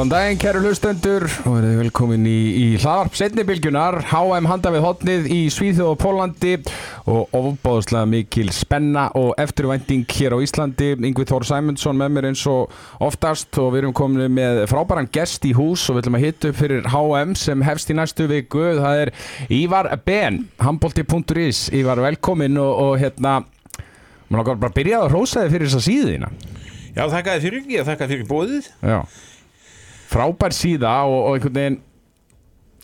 Góðan daginn, kæru hlustendur og verið velkomin í, í hlaðarp setnibilgjunar HM handa við hotnið í Svíþjóð og Pólandi og ofbáðslega mikil spenna og eftirvænting hér á Íslandi. Yngvi Þór Sæmundsson með mér eins og oftast og við erum komin með frábæran gest í hús og við ætlum að hitta upp fyrir HM sem hefst í næstu viku. Það er Ívar Ben, handbólti.is Ívar, velkomin og, og hérna maður langar bara að byrja að rósa þig fyrir þessa síðina Já, þakkaði fyrir, ég þakkaði fyrir bóðið. Já Frábær síða og, og einhvern veginn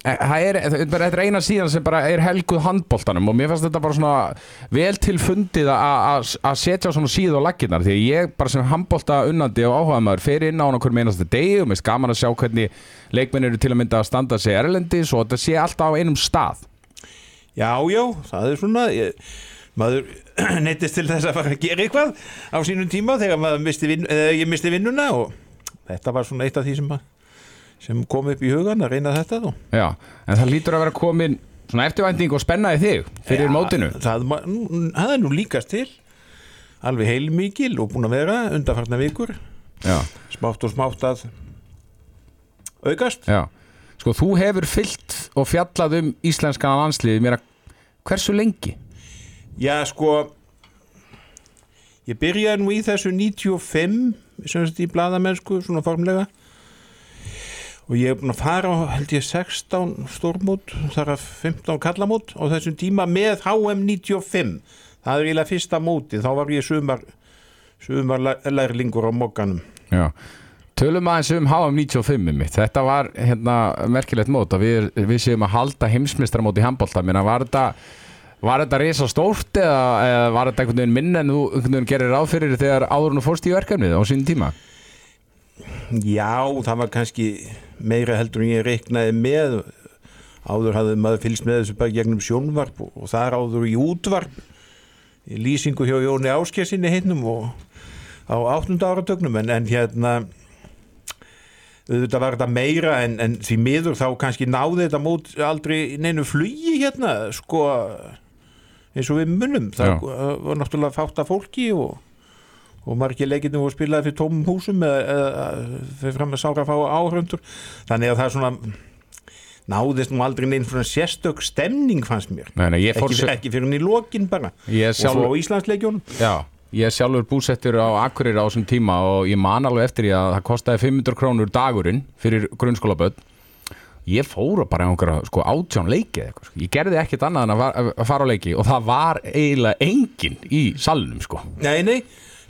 e, Það er, þetta er eina síðan sem bara er helguð handbóltanum og mér fannst þetta bara svona vel til fundið að setja svona síðu á laginnar því ég bara sem handbólta unnandi og áhuga maður fer inn á hann okkur meinastu degi og mér er gaman að sjá hvernig leikmenn eru til að mynda að standa sig erlendis og þetta sé alltaf á einum stað. Já, já, það er svona, ég, maður neittist til þess að fara að gera eitthvað á sínum tíma þegar maður misti vin, ég misti vinnuna og þetta var svona eitt af því sem, að, sem kom upp í hugan að reyna þetta þó. Já, en það lítur að vera komin svona eftirvænting og spennaði þig fyrir Já, mótinu. Það, það er nú líkast til, alveg heilmikil og búin að vera undanfarnar vikur, Já, smátt og smátt að aukast. já. Sko, þú hefur fyllt og fjallað um íslenska landsliði mér að hversu lengi? Já, sko ég byrjaði nú í þessu 95 sem sagt í bladamennsku svona formlega og ég hef búin að fara á held ég 16 stórmót, þar að 15 kallamót á þessum tíma með HM 95 það er eiginlega fyrsta móti þá var ég sumar sumar lærlingur á mokkanum Já, tölum aðeins um HM 95 mitt. Þetta var hérna merkilegt mót að við, við séum að halda heimsmistramót í handbólta, menn að var þetta var þetta reysa stórt eða, eða var þetta einhvern veginn minn en þú einhvern veginn gerir ráð fyrir þegar áður nú fórst í verkefnið á sín tíma? Já, það var kannski meira heldur en ég reiknaði með. Áður hafði maður fylgst með þessu bara gegnum sjónvarp og, er áður í útvarp í lýsingu hjá Jóni Áskessinni hinnum og á áttunda áratögnum en, en hérna auðvitað var þetta meira en, en því miður þá kannski náði þetta mót aldrei neinu flugi hérna sko eins og við munum. Það Já. var náttúrulega fátt af fólki og og margir leikinu voru spilaði fyrir tómum húsum eða, eða fyrir fram að sára að fá áhröndur þannig að það er svona náðist nú aldrei neinn svona sérstök stemning fannst mér. Nei, nei, ég ekki, sér ekki fyrir hún í lokin bara. Ég og svo á Íslandsleikjunum. Já, ég sjálfur búsettur á Akureyri á þessum tíma og ég man alveg eftir því að það kostaði 500 krónur dagurinn fyrir grunnskólaböld ég fór bara einhverja sko, átján leiki eitthvað, sko. ég gerði ekkert annað en að, fara á leiki og það var eiginlega enginn í salnum sko. Nei, nei,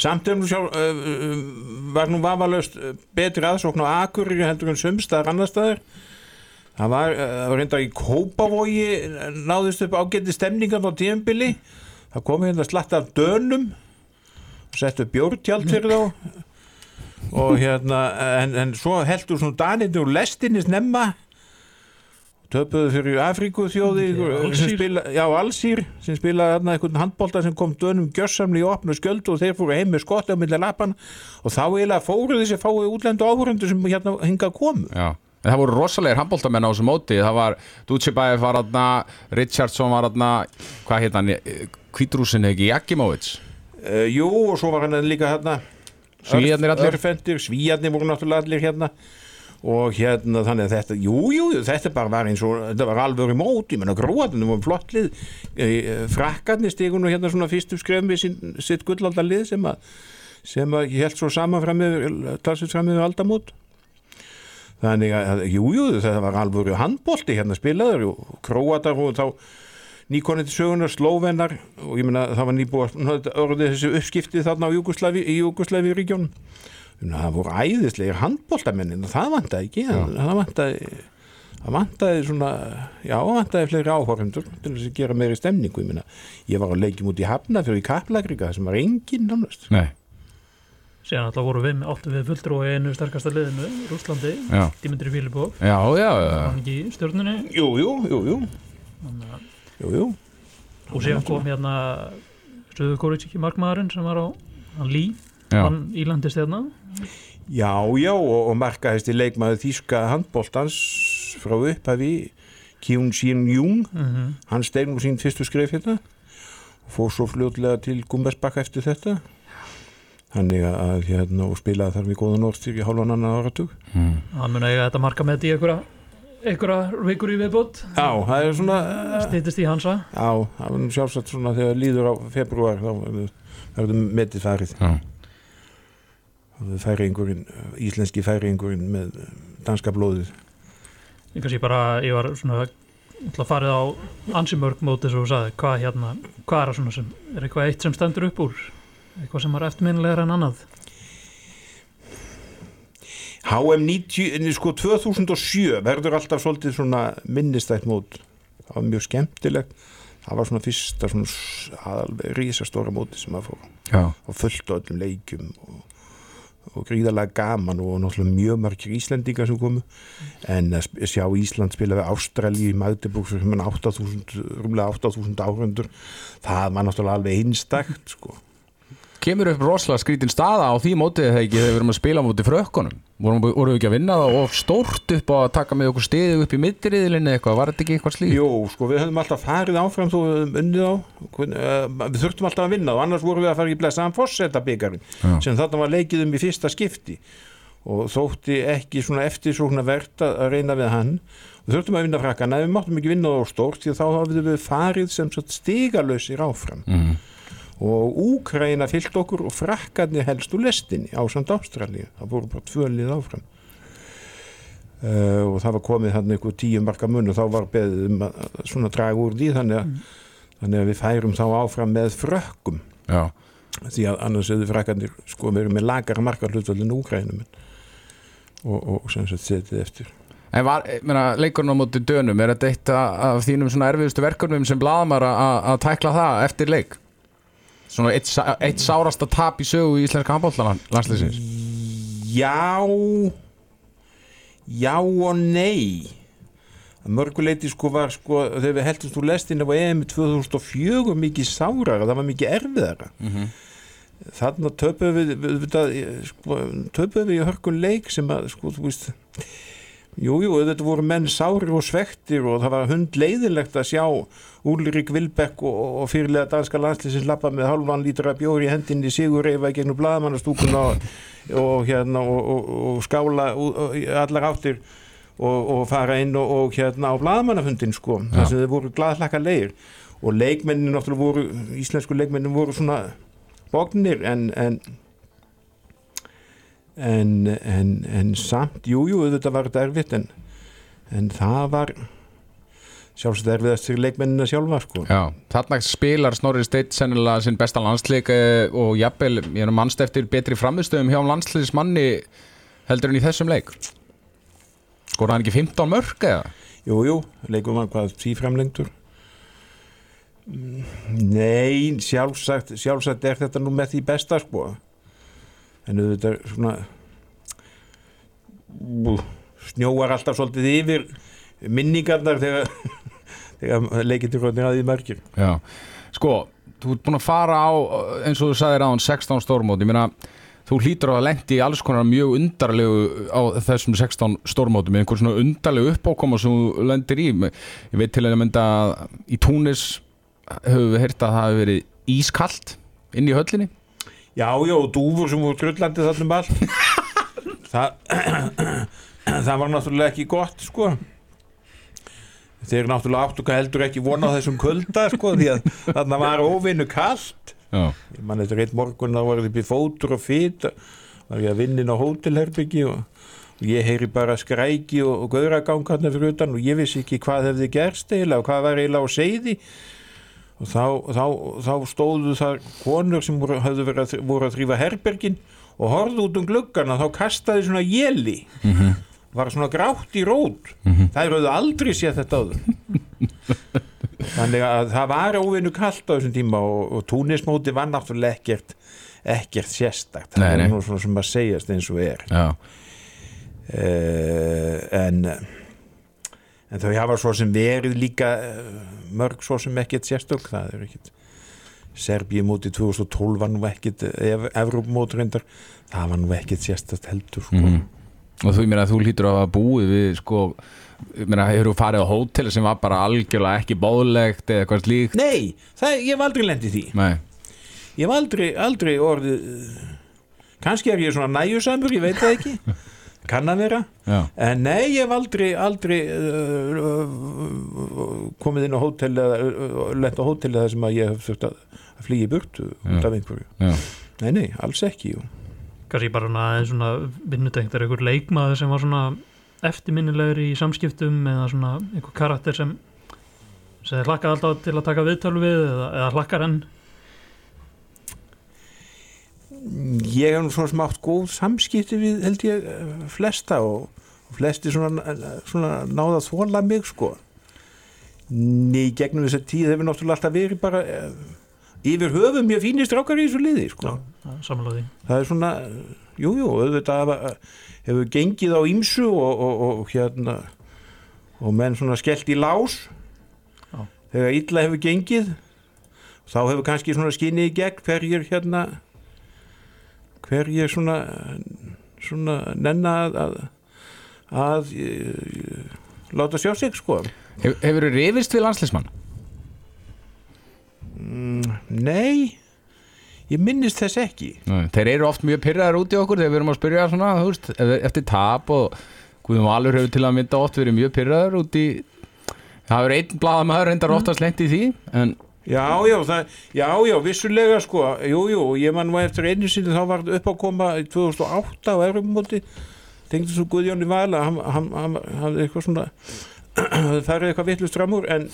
samt um sjálf, uh, var nú vafalaust uh, betri aðsókn á Akureyri heldur en sumstaðar annar staðar. Það var, það var reynda í Kópavogi náðist upp ágæti stemningan á tíðanbili það kom hérna slatt af dönum settu bjórtjald fyrir þá. Og hérna en, en svo heldur svona daninu úr lestinni snemma töpuðu fyrir Afríku þjóði sem spila, já Alsýr sem spilaði hérna einhvern handbólta sem kom dönum gjörsamli í opnu sköldu og þeir fóru heim með skotti á milli lapan og þá eiginlega fóru þessi fáið útlendu áhörundu sem hérna hinga komu. Já. En það voru rosalegir handbóltamenn á þessu móti. Það var Ducibæf var aðna Richardson var aðna hvað heit hann, Kvítrúsin ekki? Jakimovic uh, Jú og svo var hann líka hérna Svíarnir allir. Örfendir, Svíjarnir voru náttúrulega allir hérna og hérna þannig að þetta jú, jú, þetta bara var eins og þetta var alveg í mót, ég menna gróðan var flott lið, Eh, frakkarnir stigun og hérna svona fyrstu skrefum við sín, sitt gullalda lið sem að sem að held svo saman fram með talsveit fram með aldamót. Þannig að, jú, jú, þetta var alveg handbólti hérna spilaður og króatar og þá nýkonið sögunar, slóvenar og ég meina það var nýbúið orðið þessu uppskiptið þarna á Júgoslavi, í Júgoslavi ríkjónum það voru æðislegir handbóltamennin og það vantaði ekki það, það vantaði það vantaði svona, já, það vantaði fleiri áhorfundur til þess að gera meiri stemningu ég meina, ég var að leikjum út í Hafna fyrir í Kaplagrika, það sem var enginn nánast. Nei, síðan alltaf voru við áttu við fulltrú í einu sterkasta liðinu Rúslandi, já, Dimitri Filipov já, já, já. hann ekki í stjórnunni? Jú, jú, jú, jú, þannig að- jú, jú. og síðan kom hérna Suður Kóriðsiki markmaðurinn sem var á hann Lý, já. hann ílandist hérna Já, já, og, og markaðist í leikmaður þýska handbóltans frá upphafi Kyun Shin Jung mm hann steig nú sín fyrstu skref hérna og fór svo fljótlega til Gumbersbakka eftir þetta. Þannig að hérna og spilaði þar við góðan orðstýr í hálfan annan áratug. Mm. hann mun eiga þetta marka með þetta í einhverja einhverja vikur í viðbútt Já, það er svona stýttist í hansa. Já, það nú sjálfsagt svona þegar líður á februar þá verður- verður metið farið. Já. Færingurinn, íslenski færingurinn með danska blóðið. Ég kannski bara, ég var svona að farið á ansimörg móti svo þú sagði, hvað hérna, hvað er það svona sem er eitthvað eitt sem stendur upp úr? Eitthvað sem er eftirminnilegar en annað? HM 90, en sko 2007 verður alltaf svolítið svona minnistætt mót. Það var mjög skemmtilegt. Það var svona fyrsta svona risastóra móti sem að fór Já. og fullt á öllum leikjum og, og gríðarlega gaman og náttúrulega mjög margir Íslendingar sem komu. En að sp- sjá Ísland spila við Ástralji í Magdeburg sem er 8000, rúmlega 8000 áhundur það var náttúrulega alveg einstakt sko. Kemur upp rosalega skrítin staða á því mótið þegar við erum að spila móti frökkunum vorum, við ekki að vinna það of stórt upp á að taka með okkur stiði upp í middriðlinni eitthvað, var þetta ekki eitthvað slík? Jú, sko við höfum alltaf farið áfram þó við höfum unnið á eh, við þurftum alltaf að vinna og annars vorum við að fara í blessaðan fórseta byggarinn Já. sem þarna var leikið um í fyrsta skipti og þótti ekki svona eftir svona verðt að reyna við hann við þurftum að vinna frakkana, ef við máttum ekki vinna á stórt því þá hafðum við farið sem stigalösir áfram Mm. Og Úkraina fyllt okkur og frakkarnir helst úr lestinni á samt Ástralíu, það voru bara tvölið áfram. Uh, og það var komið hann einhver tíu marka mun og þá var beðið um að að svona draga úr því þannig að, þannig að við færum þá áfram með frökkum. Já. því að annars hefðu frakkarnir sko verið með lagara marka hlutvöldin Úkrænum og, og sem sagt setið eftir. En var, meina, leikurinn á móti dönum, er þetta eitt af þínum svona erfiðustu verkefnum sem blaðmar að að tækla það eftir leik? Svona eitt, eitt sárasta tap í sögu í íslenska handbóltalandsliðsins? Já Já og nei að mörguleiti sko var sko þegar við heldumst úr lestinni á EM 2004 mikið sárara, það var mikið erfiðara Mhm. þarna töpuð við, við, við, við sko, töpuð við í hörkun leik sem að sko þú veist Jú, jú, þetta voru menn sárir og svektir og það var hundleiðilegt að sjá Úlrik Vilbekk og, og fyrirlega danska landslýsins lappa með halvan lítra bjóri í hendinni sigur reyfa gegnum blaðamannastúkuna og, og hérna og, og, og skála í allar áttir og, og fara inn og, og hérna á blaðamannafundin sko, Já. þess að þið voru glaðlaka leir og leikmennin náttúrulega voru, íslensku leikmennin voru svona bognir en, en en, en, en samt, jú, jú, þetta var þetta erfitt en, en það var sjálfsagt erfiðast fyrir leikmennina sjálfa sko. Já, þarna spilar Snorri Steit sennilega sinn besta landsleik eh, og jafnvel, ég er mannst eftir betri framistöðum hjá landsliðsmanni heldur en í þessum leik Skor hann ekki 15 mörg eða? Jú, jú, leikum var hvað síframlengdur Mm, Nei, sjálfsagt sjálfsagt er þetta nú með því besta sko en auðvitað svona bú, snjóar alltaf svolítið yfir minningarnar þegar þegar leikindir rótnir að því margir Já, sko, þú ert búin að fara á eins og þú sagðir á hann 16 stórmót. Ég meina, þú hlýtur á að lendi í alls konar mjög undarlegu á þessum 16 stórmótum, einhver svona undarlegu uppákoma sem þú lendir í. Ég veit til að mynda í Túnis höfum við heyrt að það hafi verið ískalt inn í höllinni Já, já, og dúfur sem voru trullandi þarna um allt. Það, það var náttúrulega ekki gott sko. Þeir náttúrulega áttu heldur ekki vona þessum kulda sko því að þarna var óvinnu kalt. Já, ég man þetta reitt morgun þá var upp í fótur og fýt var ég að vinna inn á hótelherbyggi og, og ég heyri bara skræki og, og gauragang hann fyrir utan og ég vissi ekki hvað hefði gerst og hvað var eiginlega á seiði og þá, þá, þá stóðu þar konur sem voru, verið, voru að þrýfa herbergin og horfðu út um gluggana þá kastaði svona jeli var svona grátt í rót. Þær höfðu aldrei séð þetta áður. Þannig að það var óvinnu kalt á þessum tíma og, og túnismóti var náttúrulega ekkert ekkert sérstakt. Það Nei, nei. er nú svona sem að segjast eins og er. Já, uh, en en þau hafa svo sem verið líka uh, mörg svo sem ekkert sérstök það er ekkert Serbíu móti 2012 var nú ekkert Evrópmóti reyndar það var nú ekkert sérstakt heldur sko. Mhm. og þú þú hlýtur á að búið við sko, hefur þú farið á hótel sem var bara algjörlega ekki bóðlegt eða eitthvað slíkt Nei, það, ég hef aldrei lendið því Nei, ég hef aldrei, aldrei orðið kannski er ég svona næjusamur, ég veit það ekki kann að vera. En nei, ég hef aldrei, aldrei uh, uh, komið inn á hótel eða uh, lent á hótel eða sem að ég hef þurft að flýja í burtu út af einhverju. Já, nei, nei, alls ekki kannski bara svona, aðeins svona vinnutengt er einhver leikmaður sem var svona eftirminnilegur í samskiptum eða svona einhver karakter sem sem þið hlakkað alltaf til að taka viðtölu við eða, eða hlakkar enn ég hef nú svo sem átt góð samskipti við held ég flesta og, flesti svona, svona náða þóla mig sko Nei, gegnum þess að tíð hefur náttúrulega alltaf verið bara eh, yfir höfum mjög fínir strákar í þessu liði sko. því það er svona, jújú, jú, auðvitað hefur gengið á ýmsu og, og, og hérna og menn svona skellt í lás Já. þegar illa hefur gengið þá hefur kannski svona skinnið í gegn hverjir hérna hverjir svona svona nenna að að, að, að láta sjá sig sko Hef, Hefur þú rifist við landslismann? mm, nei ég minnist þess ekki Nei, Þeir eru oft mjög pyrraðar út í okkur þegar við erum að spyrja svona, þú veist, ef- eftir tap og Guðum Valur hefur til að mynda oft verið mjög pyrraðar út í Það hefur einn blaðamaður reyndar oftast lengt í því en Já, já, það, já, já, vissulega sko, jú, jú, ég man nú eftir einu sinni þá var upp að koma í 2008 á Evropamóti, tengdi svo Guðjóni Val að hann, hann, hann hafði eitthvað svona, farið eitthvað vittlust fram úr, en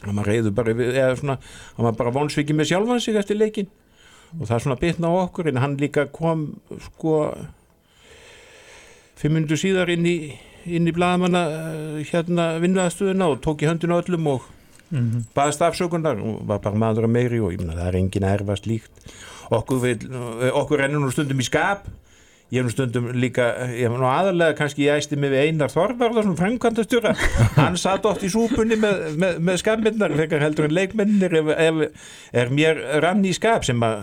hann var reyður bara, eða svona, hann var bara vonsvikið með sjálfan sig eftir leikin og það svona bitna á okkur, en hann líka kom, sko, fimm minnur síðar inn í, inn í blaðamanna, eh, hérna, vinnuðastöðuna og tók í höndinu öllum og mm baðast afsökunar og var bara maður að meiri og ég meina það er engin erfast líkt okkur, vil, okkur rennur nú stundum í skap. Ég hef nú stundum líka ég hef nú aðalega kannski ég æsti við Einar Þorvarðarsson framkvæmdastjóra. Hann satt oft í súpunni með, með, með skapmyndar frekar heldur en leikmennir ef, ef, er mér rann í skap sem að,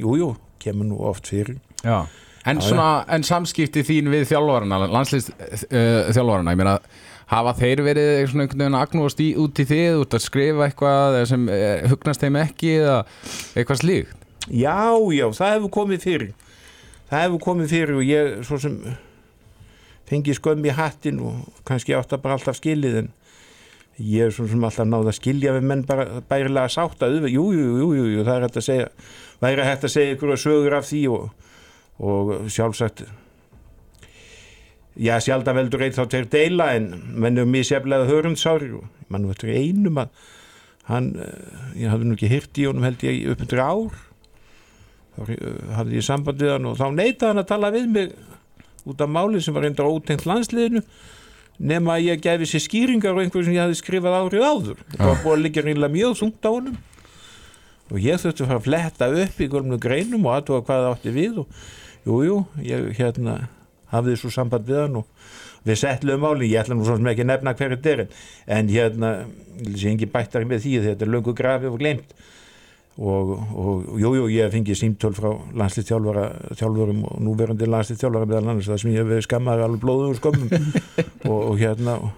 jújú, jú, kemur nú oft fyrir. Já, en Já, svona en samskipti þín við þjálfarana landslist uh, þjálfarana, ég meina hafa þeir verið svona einhvern veginn að agnúast í út í þið, út að skrifa eitthvað sem uh, hugnast þeim ekki eða eitthvað slíkt? Já, já, það hefur komið fyrir. Það hefur komið fyrir og ég svo sem fengi skömm í hattin og kannski átt að bara alltaf skilið en ég er svo sem alltaf náð að skilja við menn bara bærilega sátt að jú, jú, jú, jú, það er hægt að segja væri hægt að segja ykkur sögur af því og, og sjálfsagt já, sjaldan veldur eitt þá til deila en menn er misjaflega hörundsári og mann veitur einum að hann, eh, ég hafði nú ekki hyrt í honum held ég upp undir ár. Þá eh, hafði ég samband við hann og þá neitaði hann að tala við mig út af máli sem var reyndar ótengt landsliðinu nema að ég gefi sér skýringar og einhver sem ég hafði skrifað árið áður. Það var búið að liggja reynilega mjög þungt á honum. Og ég þurfti að fara að fletta upp í gömlu greinum og aðtóa hvað það átti við og jújú, jú, ég hérna hafði svo samband við hann og við settluðum málinn, ég ætla nú svona sem ekki nefna hverju þetta er en, en hérna þessi engi bættari með því þetta er löngu grafið og glemt og, og jújú, jú, ég fengi símtöl frá landslýstjálfara þjálfurum og núverandi landslýstjálfara meðal annars það sem ég hef skammar alveg blóðum og skömmum. Og, og hérna og,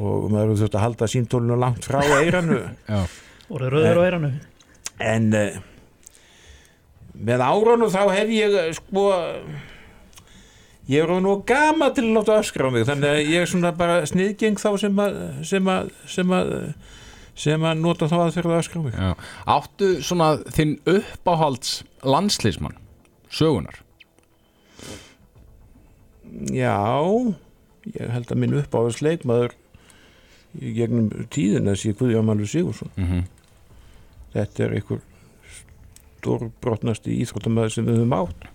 og maður hefur þurft að halda símtólinu langt frá eiranu og rauður á eiranu en uh, með árunum þá hef ég eh, sko ég er nú gama til að láta öskra á mig þannig að ég er svona bara sniðgeng þá sem að sem að, sem að, sem að nota þá að fyrir að öskra á mig já. Áttu svona þinn uppáhalds landslismann sögunar já ég held að minn uppáðast leikmaður í gegnum tíðina sé Guðjón Malur Sigursson mm -hmm. þetta er einhver stórbrotnasti íþróttamæður sem við höfum átt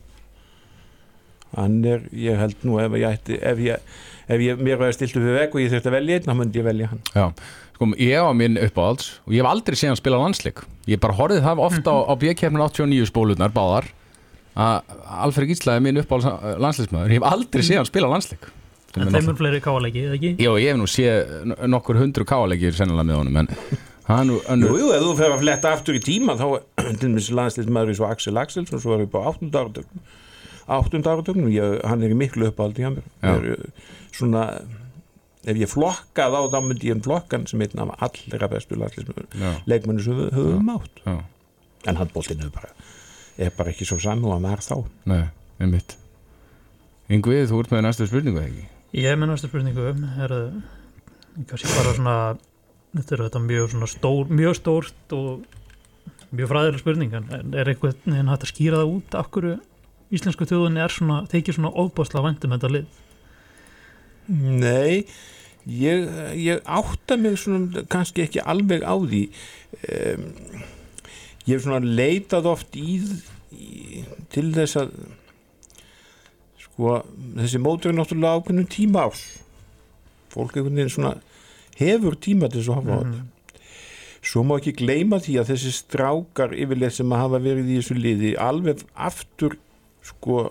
hann er, ég held nú ef ég ætti, ef ég, ef ég mér var stilt upp við veg og ég þurfti að velja einn, þá myndi ég velja hann. Já, sko, ég á minn uppáhalds og ég hef aldrei séð hann spila landsleik. Ég bara horfið það ofta á, á bjökjefnin 89 spólunar báðar að Alfred Gísla er minn uppáhalds landsleismæður ég hef aldrei séð hann spila landsleik. En þeim er fleiri káleiki, eða ekki? Já, ég hef nú séð nokkur hundru káleikir sennilega með honum en hann nú Jú, ef þú fer að fletta aftur í tíma þá til og Axel Axelsson 8. áratögnum 8. áratögnum, ég, hann er í miklu mér Já. er, uh, svona ef ég flokka þá, þá myndi ég flokkan sem einn af allra bestu leikmennu sem við höfum átt já, en handbóltinn hefur bara er bara ekki svo saman og hann var þá Nei, einmitt Yngvið, þú ert með næstu spurningu eða ekki? Ég er með næstu spurningu er kannski bara svona þetta er þetta mjög svona stór mjög stórt og mjög fræðilega spurning en er eitthvað en hægt að skýra það út af hverju íslensku þjóðunni er svona, þeikir svona ofbásla vandum þetta lið. Nei ég, ég átta mig svona kannski ekki alveg á því. Um, ég hef svona leitað oft í, í til þess að sko þessi mótur er náttúrulega ákveðnum tíma ás fólk einhvern veginn svona hefur tíma til þess að hafa á þetta. Svo má ekki gleyma því að þessi strákar yfirleitt sem að hafa verið í þessu liði alveg aftur sko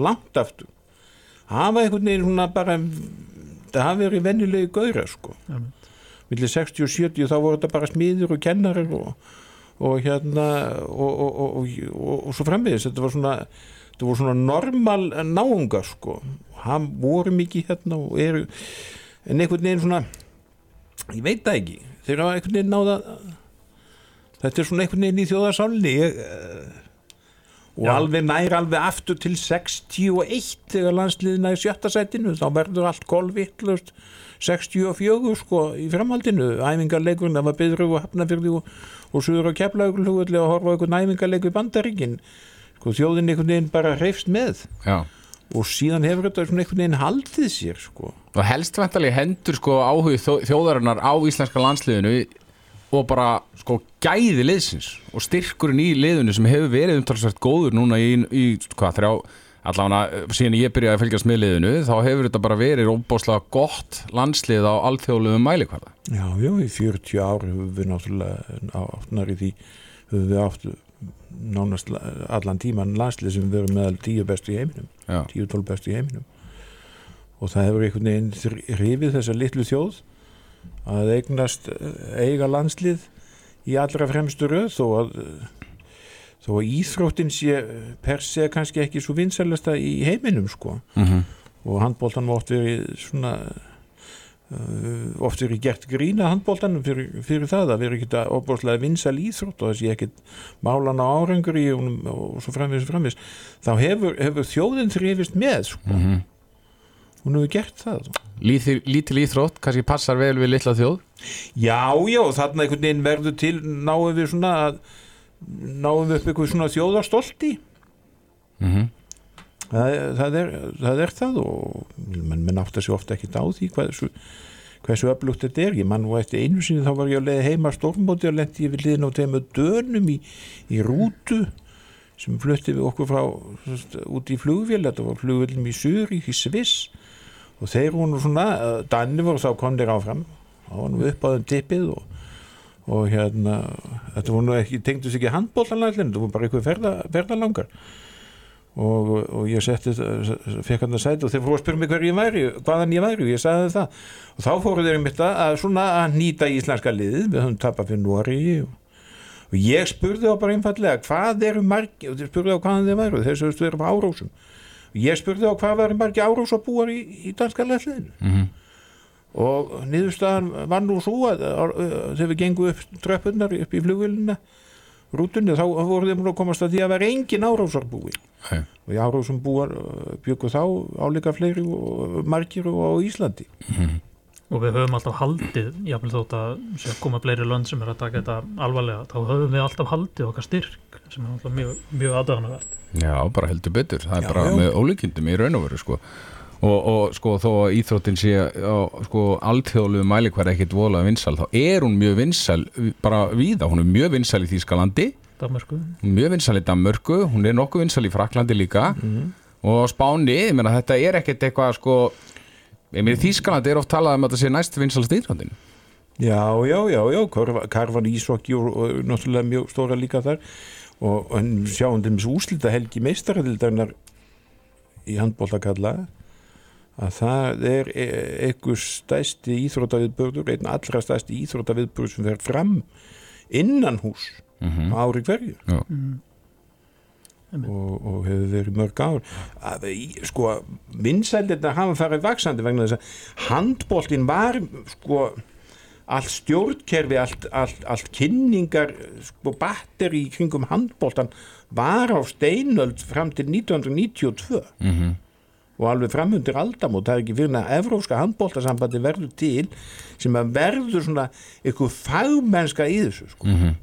langt aftur. Hafa einhvern veginn svona bara það hafa verið vennilegi gauðra sko. Millir 60 og 70 þá voru þetta bara smiður og kennarir og, og hérna og, og, og svo framvegis. Þetta var svona þetta voru svona normal náungar sko. Hann voru mikið hérna og eru en einhvern veginn svona ég veit það ekki. Þeir hafa einhvern veginn náða þetta er svona einhvern veginn í þjóðarsálinni ég, eh, og Já. alveg nær alveg aftur til 61 þegar landsliðin nær sjötta sætinu þá verður allt kolvittlust 64 sko í framhaldinu. Æfingarleikurinn, það var byður og hafnafyrði og, og suður á keflaugulhugulli að horfa einhvern æfingarleiku í bandaríkin. Sko þjóðin einhvern veginn bara reyfst með. Já. Og síðan hefur þetta einhvern veginn haldið sér sko. Og helst vantarlega hendur sko áhug þjóðarinnar á íslenska landsliðinu og bara sko gæði liðsins og styrkurinn í liðinu sem hefur verið umtalsvært góður núna í, í hvað þrjá allavega síðan ég byrjaði að fylgjast með liðinu þá hefur þetta bara verið óbáslega gott landslið á alþjóðlegum mælikvarða. Já, já, í 40 ár höfum við náttúrulega áttnar í því höfum við átt nánast allan tíman landslið sem verum meðal 10 bestu í heiminum Já, 10-12 bestu í heiminum. Og það hefur einhvern veginn hrifið þessa litlu þjóð að eignast eh, eiga landslið í allra fremstu röð þó að þó að íþróttin sé per se kannski ekki svo vinsælasta í heiminum sko mm og handbóltan var oft verið svona uh, oft verið gert grína handbóltanum fyrir, fyrir það að verið ekki ofbólslega vinsal íþrótt og þessi ekkit málan á árengur í honum og svo framvegis og framvegis þá hefur, hefur þjóðin þrifist með sko. -hmm. Hún hefur gert það Lítil, lítil íþrótt, kannski passar vel við litla þjóð. Já, já, þarna einhvern veginn verður til náum við svona náum við upp eitthvað svona þjóðarstolti. Mm það, það, er, það er það og menn, menn átt að sé ofta ekkit á því hversu, hversu öflugt þetta er. Ég mann nú eftir einu sinni þá var ég að leiða heima stórmóti og lendi við liðin á tegum dönum í, í rútu sem flutti við okkur frá út í flugvél, þetta var flugvélum í Surík í Sviss og þeir voru svona, danni voru þá kom þeir áfram. Þá var nú upp á þeim tippið og, og hérna þetta voru nú ekki, tengdust ekki handbóllanlæðin þetta voru bara eitthvað ferða, ferðalangar. Og, og ég setti fekk hann að sæti og þeir fóru að spyrja mig hver ég væri hvaðan ég væri og ég sagði það. Og þá fóru þeir um þetta að svona að nýta íslenska liðið, við höfum tapað fyrir Nóri og, og ég spurði á bara einfallega hvað eru margi og þeir spurði á hvaðan þeir væru, þeir sögust þeir eru á árósum. og ég spurði á hvað væri margi árósabúar í, í danska liðinu -hmm. og niðurstaðan var nú svo að, að, að þegar við gengum upp tröppunar upp í flugvélina rútunni þá voru þeim að komast að því að vera engin árásarbúi Nei. og í árásum búar byggu þá álíka fleiri og margir og á Íslandi og við höfum alltaf haldið jáfnvel þótt að sé að koma fleiri lönd sem er að taka þetta alvarlega þá höfum við alltaf haldið okkar styrk sem er alltaf mjög, mjög aðdöðanavert Já, bara heldur betur, það er Já, bara já. með ólíkindum í raun og veru sko. og, og sko þó að íþróttin sé á sko allþjóðlu mælikværi ekkit vola vinsal, þá er hún mjög vinsal bara víða, hún er mjög vinsal í Þýskalandi, er mjög vinsal í Danmörku, hún er nokkuð vinsal í Fraklandi líka. Og á Spáni, ég meina þetta er ekkit eitthvað sko ég meina í Þýskalandi er oft talað um að þetta sé næst vinsalst íþróttin Já, já, já, já, Karvan, Ísokki og, og náttúrulega mjög stóra líka þar og, sjáum þeim svo úslita helgi meistaradildarnar í handbóltakalla að það er e- einhver stæsti íþróttaviðbörður, einn allra stæsti íþróttaviðbörður sem fer fram innan hús mm á ári hverju mm. Einmitt. Og, og hefur verið mörg ár að, sko, vinsældirna hafa farið vaksandi vegna þess að handbóltin var sko, allt stjórnkerfi allt, allt, allt kynningar sko batteri í kringum handbóltan var á steinöld fram til 1992 Mhm. og alveg framundir aldamót það er ekki fyrir að evróska handbóltasambandi verður til sem að verður svona eitthvað fagmennska í þessu sko. Mhm.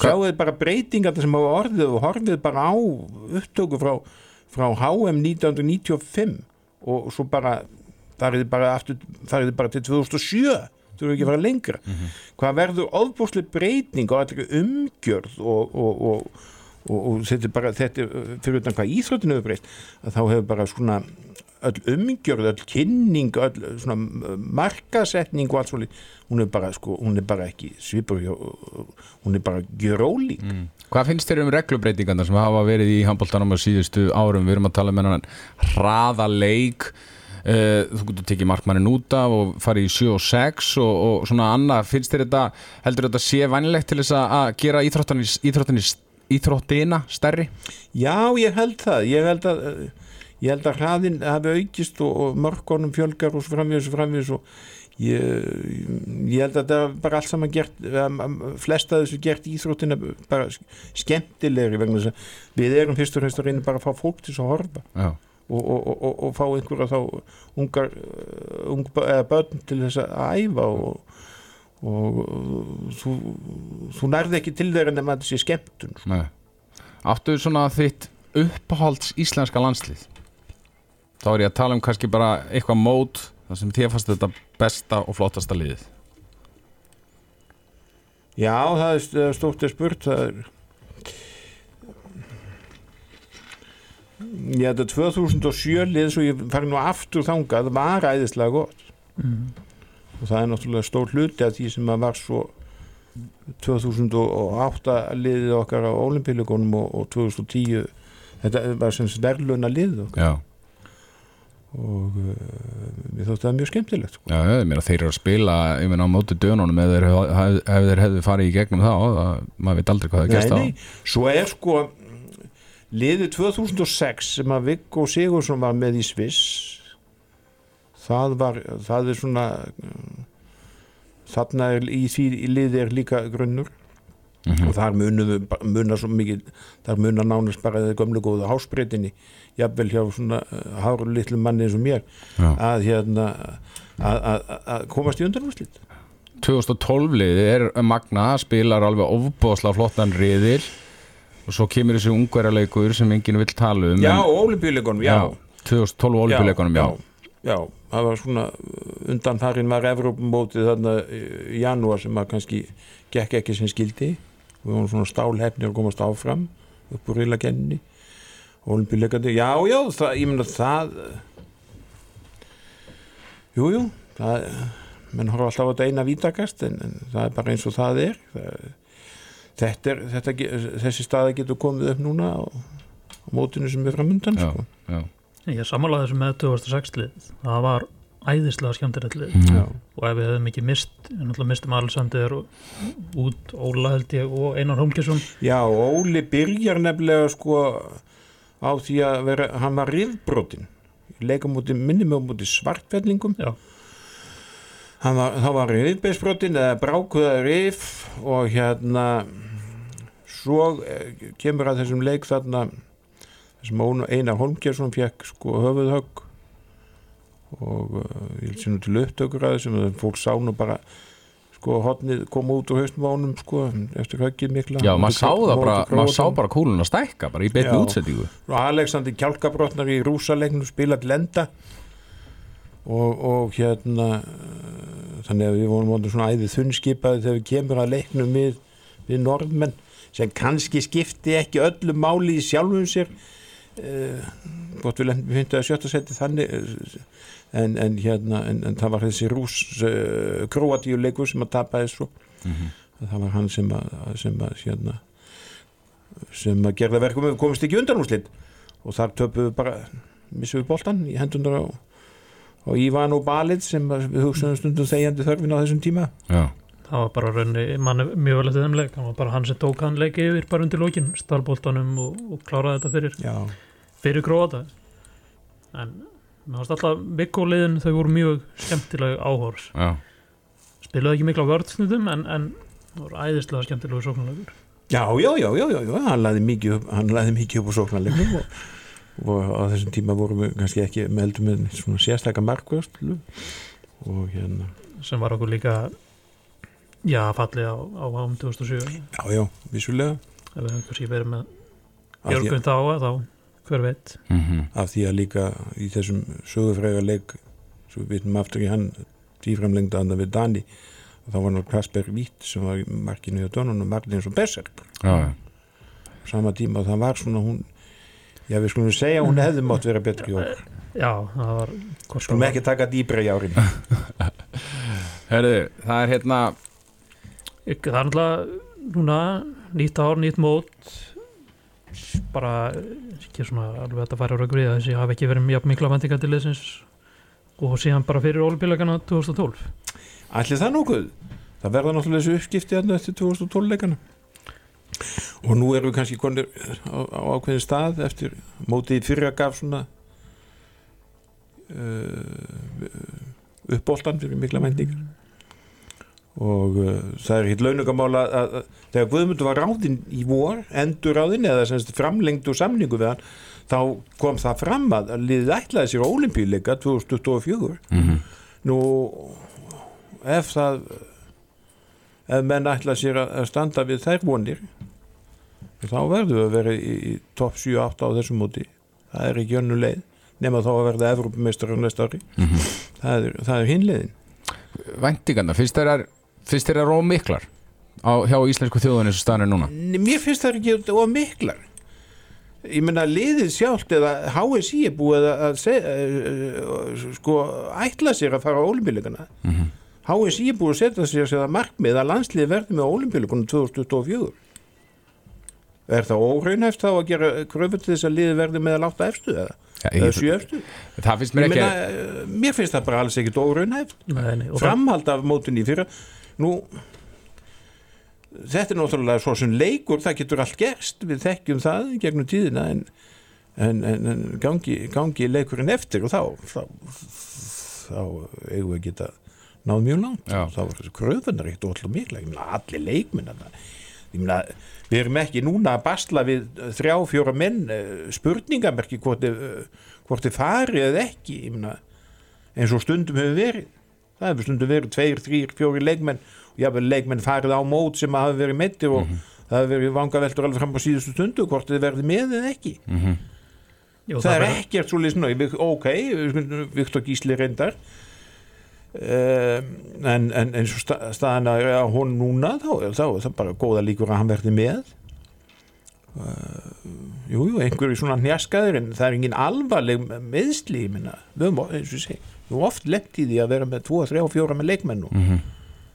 Sjáuð bara breytingar sem hafa orðið og horfið bara á upptöku frá, frá HM 1995 og svo bara farið bara, aftur, farið bara til 2007 þú eru ekki að fara lengra. Hvað verður ofbúslega breyting og allir umgjörð og, og, og, og, og þetta er bara þetta fyrir utan hvað íþróttinu hefur breyst þá hefur bara svona öll umgjörð, öll kynning öll svona markasetning og allt svolítið, hún er bara sko, hún er bara ekki svipur hún er bara gjöróli Mm. Hvað finnst þér um reglubreitingarna sem hafa verið í handbóltanum á síðustu árum? Við erum að tala um hennan hraða leik uh, þú getur tekið markmannin út af og farið í 7 og 6 og, og svona annað, finnst þér þetta heldur þetta sé vænilegt til þess að- gera íþróttinni, íþróttina stærri? Já, ég held það ég held að, ég held að hraðin hafi aukist og, og mörkonum fjölgar og svo framvegis og framvegis og ég, ég held að það bara allt saman gert flesta þessu gert íþróttina bara skemmtilegri vegna þess að við erum fyrst og fremst að reyna bara að fá fólk til að horfa Já, og, og, og, og, fá einhverja þá ungar uh, ung, eða börn til þess að æfa og, og þú, þú nærði ekki til þeirra nema að sé skemmtun sko. nei. Áttu svona þitt uppáhalds íslenska landslið? Þá er ég að tala um kannski bara eitthvað mót þar sem þér fannst þetta besta og flottasta liðið. Já, það er er stórt að spurt það er Já, þetta 2007 lið svo ég fari nú aftur þangað var æðislega gott mm. Og það er náttúrulega stór hluti af því sem að var svo 2008 liðið okkar á olimpíuleikunum og, og 2010 þetta var sem verðluna liðið okkar. Já, og uh, mér þótti það mjög skemmtilegt sko. já, ég meina þeir eru að spila ég meina á móti dönunum ef þeir, hef, ef þeir hefðu farið í gegnum þá það, maður veit aldrei hvað það gerst þá. svo er sko liðið 2006 sem að Viggo Sigursson var með í Sviss það var það er svona þarna er í í liðið er líka grunnur. Mhm. og þar munuðu, munar svo mikið þar munar nánast bara þeir gömlu góðu hásbreytinni, jafnvel hjá svona uh, háru litlu manni eins og mér Já. að hérna að, að, að komast í undanúrslit. 2012 liðið er Magna spilar alveg ofbóðslega flottan riðil og svo kemur þessi ungverjarleikur sem enginn vill tala um já, en- olimpíuleikunum, já, 2012 olimpíuleikunum, já, já, já, það var svona undan þarinn var Evrópumótið þarna í janúar sem að kannski gekk ekki sem skildi við vorum svona stálhefnir að komast áfram upp úr rilagenni olimpíuleikandi, já, já, það, ég meina það jú, jú það, menn horfa alltaf á þetta eina vítakast en, en það er bara eins og það er það, þetta er þetta, þessi staði getur komið upp núna á, á mótinu sem er framundan já, sko. já. Ég sammálaði þessu með 2006 lið það var æðislega skemmtilegt lið Mhm. já. og ef við hefðum ekki mist mistum Alexander og út Óla held ég og Einar Holmgesson Já, Óli byrjar nefnilega sko á því að vera, hann var rifbrotin leika múti, minni mig á múti svartfellingum Já. var, þá var rifbeisbrotin eða brákuða rif og hérna svo eh, kemur að þessum leik þarna Óna- Einar Holmgjersson fekk sko höfuðhögg. Og uh, ég held sér nú til upptökur að þessum og fólk sá nú bara sko hotnið koma út úr haustum á honum sko eftir höggið mikla. Já maður sá það bara, maður sá bara kúluna stækka bara í betni Já. útsettingu og Alexander Kjálkabrotnar í rúsalegnum spilað lenda og, og hérna þannig að við vorum vonið svona æðið þunnskipaði þegar við kemur að leiknum við, við norðmenn sem kannski skipti ekki öllu máli í sjálfum sér gott við finnum að sjötta seti þannig uh, en, en hérna en, en það var þessi rús uh, króatíuleikur sem að tapaði svo. Mhm. það var hann sem að, sem að hérna sem að gerða verkum við komist ekki undan úrslit. Og þar töpuðu bara missum við boltan í hendunar á, á Ívan og Balið sem við hugsaðum stundum þegjandi þörfin á þessum tíma. Já, það var bara raunni mann mjög vel eftir þeim leik. Það var bara hann sem tók hann leiki yfir bara undir lókin starboltanum og, og kláraði þetta fyrir. Já, fyrir gróða en mér fannst alltaf vikkuliðin þau voru mjög skemmtilega áhors já, spilaði ekki mikla vörðsnundum en, en það voru æðislega skemmtilegu sóknarlegur Já, já, já, já, já, já, hann laði mikið upp, hann laði mikið upp á sóknarleiknum og, og á þessum tíma vorum við kannski ekki meldum með svona sérstakka markvörslu og hérna, sem var okkur líka já, fallið á, á ám 2007 ef já, já, vissulega. Við hefum kannski verið með Jörgum þá að þá hver veit? Mhm. af því að líka í þessum sögufræga leik svo við vitum aftur í hann tíframlengda andan við Dani og þá var náttúrulega Kasper Witt sem var í markinu hjá Dónun og Martins og Besser Já, já. sama tíma og það var svona hún já, við skulum segja hún hefði mátt vera betri í okkur. Já, það var skulum ekki taka dýbra í árin Herðu, það er hérna var- það er náttúrulega núna nýtt ár, nýtt mót bara ekki svona alveg að þetta færa raugur í það þessi hafi ekki verið mjög mikla vendingar til liðsins og síðan bara fyrir ólbílagana 2012 Ætli það nokkuð? Það verða náttúrulega þessu uppskipti hérna eftir 2012 leikana. Og nú erum við kannski konir á, á ákveðin stað eftir mótið í fyrra gaf svona uh, uppbóltan fyrir mikla mændingar og uh, það er hitt launugamála að, að þegar Guðmundur var ráðinn í vor endur ráðinn eða semst framlengd og samningu við hann þá kom það fram að liðið ætlaði sér á olimpíuleika 2024 mm Nú, ef það, ef menn ætla sér að standa við þær vonir, þá verður við að vera í, í topp 7-8 á þessum móti. Það er ekki önnu leið, nema þá að verða Evrópumeistar á næsta ári. Mhm. Það er, það er hinleiðin. Væntingarna, finnst þér að finnst þér að róm miklar? Á, hjá íslensku þjóðun eins og staðan er núna? Mér finnst það ekki of miklar. Ég meina, liðið sjálft eða HSI er búið að, að segja, uh, sko, ætla sér að fara á olimpíuleikana. Mhm. HSI er búið að setja sér að markmið að landslið verði með olimpíuleikunum 2024 er það óraunhæft þá að gera kröfu til þess að liði verði með að láta efstu eða, Já, eða ég, sjö efstu það finnst mér eh, mér finnst það bara alls ekkit óraunhæft. Nei, nei, og það, framhald af mótunni í fyrra nú þetta er náttúrulega svo sem leikur það getur allt gerst, við þekkjum það gegnum tíðina en, en, en, en gangi, gangi leikurinn eftir og þá þá, þá eigum við að geta náð mjög langt. Já. þá þessu kröfunar eitt og alltaf mikla. Allir leikminn þarna. ég meina við erum ekki núna að basla við þrjá, fjóra menn eh, spurningamerki hvort þið, eh, hvort þið farið eða ekki. Meina eins og stundum hefur verið það hefur stundum verið tveir, þrýr, fjóri leikmenn og jáfnvel leikmenn farið á mót sem hafa verið meittir og það hefur verið vangaveltur alveg fram á síðustu stundu hvort þið verið með eða ekki. Mhm. jú, það er verður- ekkert svo leysn ok, Viktor Gísli reyndar. Um, en, en eins og sta, staðan að hún núna þá, er- þá er það bara góða líkur að hann verði með. Uh, jú, jú, einhverju svona hnjaskaður en það er engin alvarleg meðsli, ég minna eins og ég við höfum oft lent í því að vera með 2, 3 og 4 með leikmenn og Mhm.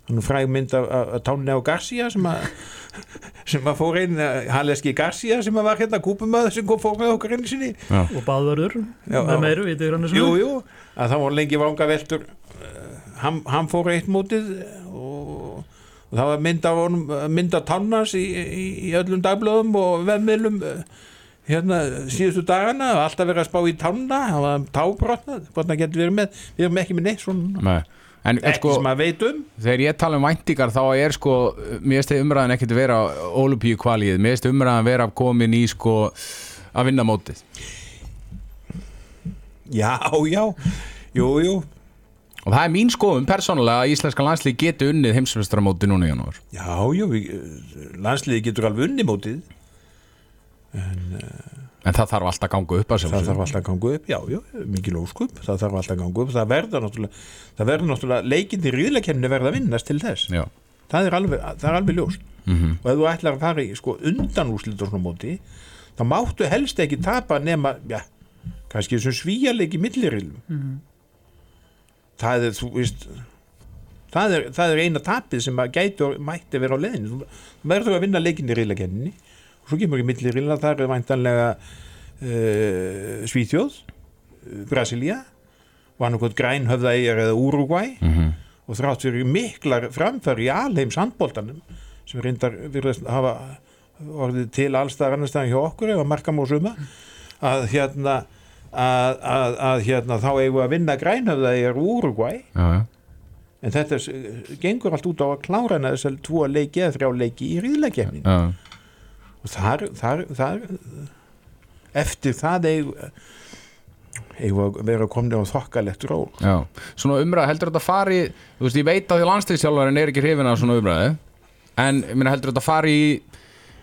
hann fræg mynd af, af, af Tánni á Garcia sem að sem að fór einn Halleski Garcia sem að var hérna kúpumöður sem kom fór með okkur einu sinni. Og baðvörður Já, með já. meiru í dyrrannu Jú, jú, að það var lengi vanga veltur hann, hann fór eitt mótið og, og það var mynd af, honum, mynd af tannars í, í, í öllum dagblöðum og vefmiðlum eh, hérna síðustu dagana og alltaf verið að spá í tanna það var tábrotnað, hvort það getur verið með við erum ekki með neitt svona Nei. En, ekki sko, sem að veit um. þegar ég tala um væntingar þá er sko, mér þið umræðan ekkert vera Olupíu kvalið, mér finnst umræðan vera komin í sko að vinna mótið. Já, já, jú, jú. Og það er mín skoðum persónulega að íslenska landslið geti unnið heimsvestramóti núna í janúar. Já, jú, við, landsliði getur alveg unni mótið en það þarf alltaf að ganga upp að það þarf alltaf að ganga upp, já, já, mikil óskup það þarf alltaf að ganga upp, það verður náttúrulega það verður náttúrulega, leikinni riðlekenni verða að vinnast til þess, Já, það er alveg það er alveg ljóst, mm og ef þú ætlar að fara í sko undanúslit og svona móti þá máttu helst ekki tapa nema, já, kannski þessum svíjarleiki millirilum það er, þú veist það er, það er eina tapið sem að gæti og mætti vera á leiðinu þú verður að vinna leikinni riðlekenni og svo kemur ekki millirilla, það er væntanlega uh, Svíþjóð uh, Brasilia og annarkot Grænhöfðaeyjar eða Uruguay -hmm. og þrátt fyrir miklar framfæri í alheims handbóltanum sem reyndar virðast hafa orðið til allstæðar annars staðan hjá okkur ef að marka múr suma að hérna að, að, að hérna þá eigum við að vinna grænhöfða í Uruguay já, já. en þetta gengur allt út á að klára hana þess að tvo leiki eða þrjá leiki í ríðleikefnin Já, og þar, þar, þar eftir það eigum að vera komin á þokkalegt ról. Já. Svona umræð, heldur þetta fari Þú veist, ég veit að því landslýsjálfarinn er ekki hrifin af svona umræði En, meina, heldur þetta fari í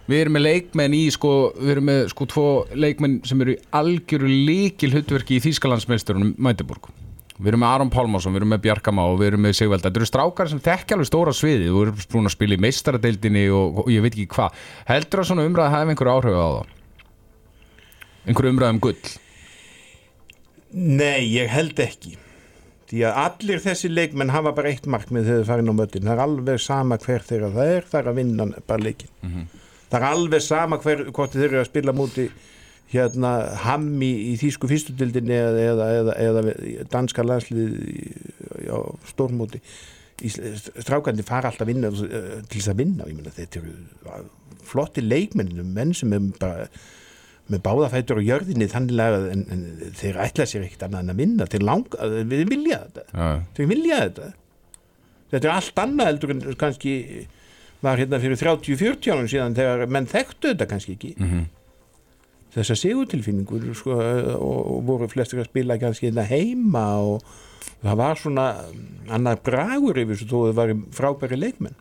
Við erum með leikmenn í, sko Við erum með, sko, tvo leikmenn sem eru í algjöru líkil hlutverki í Þýskalandsmeisturunum Mætiborg Við erum með Aron Pálmarsson, við erum með Bjarkama og við erum með Sigvalda. Þetta eru strákar sem þekkja alveg stóra sviði. Þú erum búin að spila í meistaradeildinni og, og ég veit ekki hvað. Heldur að svona umræða hafi einhverju áhrif á það? Einhverju umræða um gull? Nei, ég held ekki því að allir þessi leikmenn hafa bara eitt markmið þegar þau farin á möllin það er alveg sama hver þeirra það er það er að vinna bara leikin það er alveg sama hver, hvort þeir eru að spila múti hérna hammi í þýsku fyrstudildinni eða, eða, eða, eða danska landslið í- á stórmúti strákandi fara alltaf vinna eh, til þess að vinna meina þetta eru flotti leikmennum menn sem er bara með báðafætur og jörðinni þannig en, en þeir ætla sér ekkert annað en að vinna. Þeir langa, við vilja þetta. Já, þeir vilja þetta. Þetta er allt annað heldur en kannski var hérna fyrir 30-40 árum síðan þegar menn þekktu þetta kannski ekki. Mhm. Þessa sigurtilfinningur sko, og, og voru flestir að spila kannski hérna heima og það var svona annar bragur yfir þessu þó að það var frábæri leikmenn.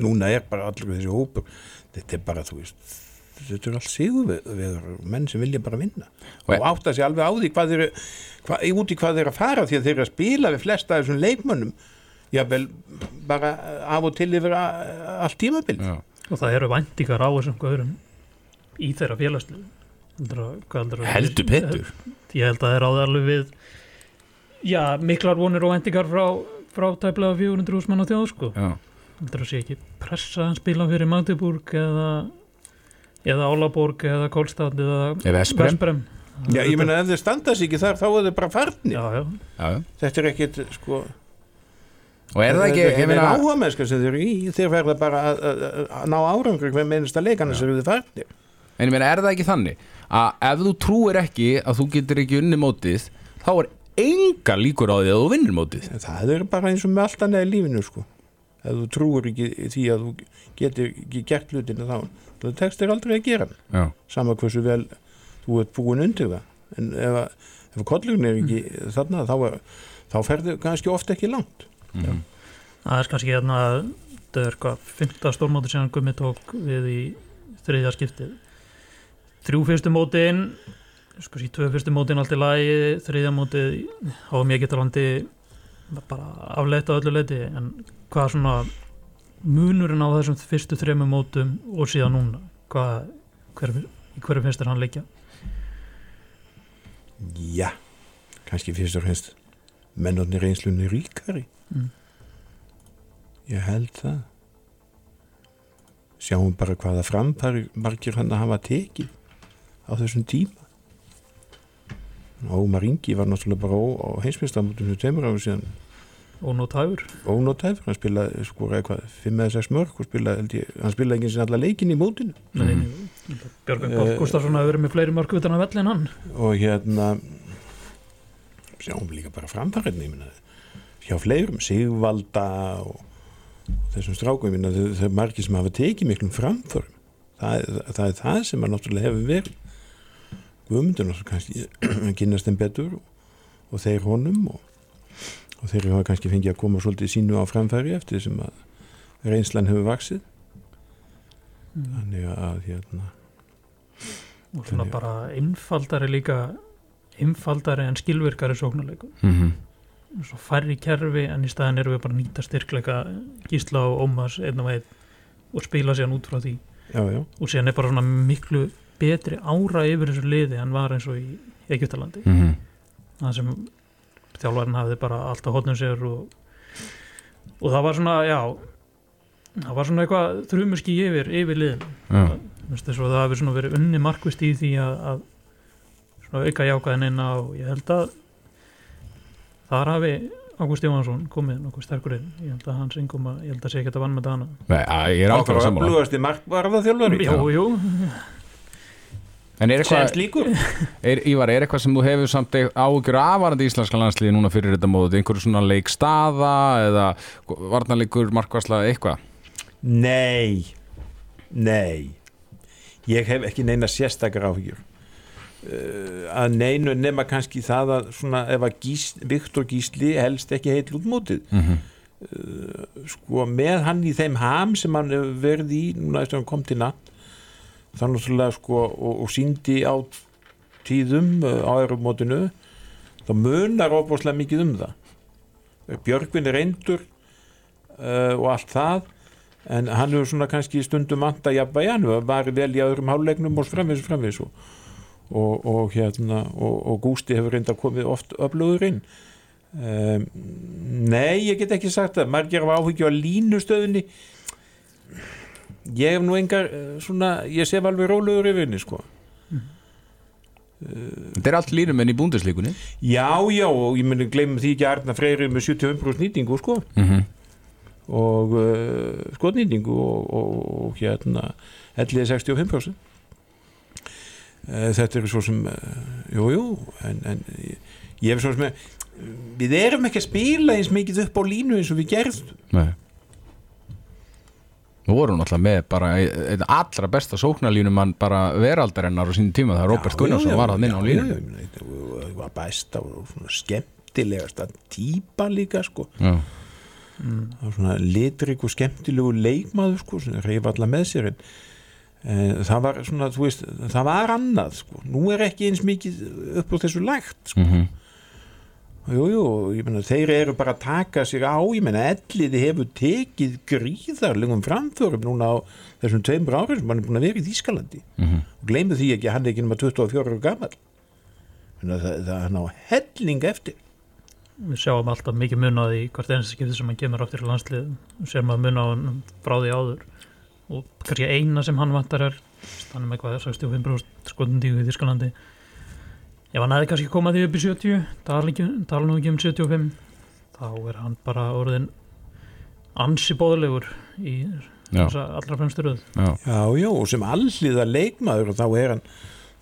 Núna er bara allur þessi hópur þetta er bara, þú veist þetta er allt sigurveður, menn sem vilja bara vinna. Og- og átta sig alveg á því hvað þeir, hvað, út í hvað þeir að fara því að þeir eru að spila við flesta af þessum leikmönnum jável bara af og til yfir allt tímabil já. og það eru væntingar á þessum gaurum í þeirra félagslegu. Heldur, betur. ég held að það er áður alveg við já, miklar vonir og væntingar frá, frá tæplega 400 húsmann á þjóð sko. Já. heldur að sé ekki pressa að spila fyrir Magdeburg eða eða Álaborg eða Kolstad eða Eða Esprem. Vesprem Já, ég meina ef þeir standa sig ekki þar þá er þeir bara farnir. Já, já, Já, þetta er ekkit sko Og er það ekki, er meina, áhuga mennska sem þeir þeir verða bara að, ná árangur hver mennsta leik annars eru þeir farnir en ég meina, er það ekki þannig að ef þú trúir ekki að þú getur ekki unni mótið, þá er enga líkur á því að þú vinnir mótið. En það er bara eins og með allt annað í lífinu sko. Ef þú trúur ekki því að þú getur ekki gert hlutina þá þá tekst þér aldrei að gera Já. sama hversu vel þú ert búin undir það. En ef, að- ef kollurinn er ekki þarna þá, þá ferðu kannski ofta ekki langt. Mhm. það er kannski hérna það er hvað, fymta stórmóti sem Gummi tók við í þriðja skiptið þrjú fyrstu mótin sko sí, tvö fyrstu mótin allt í lagi. Þriðja mótið á mjög getalandi bara afleitt á öllu leiti en hvað svona munurinn á þessum fyrstu þremu mótum og síðan núna? Hvað, hver, hverju finnst þér hann leikja já, kannski fyrst og fremst mennarnir reynslunni ríkari. Mm. ég held það. Sjáum bara hvaða framfæri margir hann að hafa tekið á þessum tíma. Ómar Ingi var náttúrulega bara ó, á heimsmyndstamótum sem tveimur ára síðan. Og nú tæfur ónótæfur, hann spilaði sko eitthvað 5 eða 6 mörg og spilaði, held ég, hann spilaði ekki sinni alla leikin í mótinu. Mm. Björgvin Páll Eh, Gustafsson hafi verið með fleiri mörg utan að velli en hann og hérna sjáum líka bara framfæriðni ég meina, hjá fleirum Sigvalda og þessum strákum ég meina, þau, þau margir sem hafa tekið miklum framförum. Það, er- það er það sem að náttúrulega hefur verið Guðmundur náttúrulega kannski að kynast þeim betur og, og þeir honum og, og þeir hafa kannski fengið að koma svolítið sínu á framfæri eftir sem að reynslan hefur vaksið þannig að hérna og svona Þannig- bara einfaldari líka einfaldari en skilvirkari sóknarleikum Mhm. svo færri kerfi en í staðin erum við bara að nýta styrkleika Gísla og Ómas einn og einn og spila síðan út frá því. Já, já, og síðan er bara svona miklu betri ára yfir þessu liði en var eins og í Egyptalandi Mhm. það sem þjálfarinn hafði bara allt á hotnum sér og, og það var svona, já það var svona eitthvað þrjumuski yfir, yfir liðin Já. Vist, það hafi svona verið unni markvist í því að, að svona auka jákaðin inn á ég held að þar hafi Ágúst Jóhansson komið nokkuð sterkur inn ég held að hans yngum að, ég held að sé ekki að vann með það hana Nei, að- ég er ákveður að sammála. Öflugasti markvarða þjálfari jú, jú, En er eitthvað, slíkur er, Ívar, er eitthvað sem þú hefur samt áhugjur afvarandi íslenska landsliði núna fyrir þetta mót einhverju svona leikstaða eða varnarleikur, markvarsla, eitthvað? Nei. Nei. Ég hef ekki neina sérstakar áhyggjur. Uh, að neinu nema kannski það að svona ef að Gís, Viktor Gísli helst ekki heill út mótið. Mm -hmm. sko með hann í þeim ham sem hann verið í núna eftir að hann kom til natt þannig náttúrulega sko og, og síndi á tíðum uh, á erumótinu þá munar óbúslega mikið um það. Björgvin er reyndur uh, og allt það en hann hefur svona kannski stundum vanta jafnvægi, hann hefur varið vel í öðrum hálulegnum og framvis og framvis og, og, og hérna og Gústi hefur reynda komið oft öflöður inn. Um, Nei, ég get ekki sagt það. Margir af áhyggju á línustöðunni ég hef nú engar eh, svona, ég sef alveg rólegur yfir henni sko. Þetta er allt línum enn í búndislíkunni Já, já, og ég muni gleymum því ekki að Arna Freyri með 75% nýtingu sko. Mm -hmm. og uh, skotnýtingu og, og, og hérna ellið 65% uh, þetta er svo sem uh, jú, en, en ég, ég hef svo sem við erum ekki að spila eins mikið upp á línu eins og við gerðum. Nei Nú voru náttúrulega með bara allra besta sóknarlínumann bara veraldarinnar á sín tíma það er Robert Gunnarsson var að minna á línu það var besta og skemmtilegast að típa líka sko. Það var svona litrik og skemmtilegu leikmaður sko, sem reyf alla með sér en það var svona, þú veist það var annað sko, nú er ekki eins mikið upp á þessu lægt sko. mm jú, jú, þeir eru bara að taka sig á, ég meina elliði hefur tekið gríðarlegum framförum núna á þessum tveimur ári sem hann er búin að vera í Þýskalandi. Mhm. og gleymið því ekki að hann er ekki nema 24 ára gammal það, það, það er hann á helling eftir. Við sjáum alltaf mikið mun á því hvort einasta skipti sem hann kemur áttir í landslið sem maður mun á hann frá því áður. Og kannski eina sem hann vantar er hann er með eitthvað 65% skotundíku í Þískalandi ef hann hefði kannski komað því upp í 70 tala, nú ekki um 75 þá er hann bara orðin ansi bóðlegur í allra fremstu röð. Já, Já, já, og sem alliða leikmaður og þá er hann,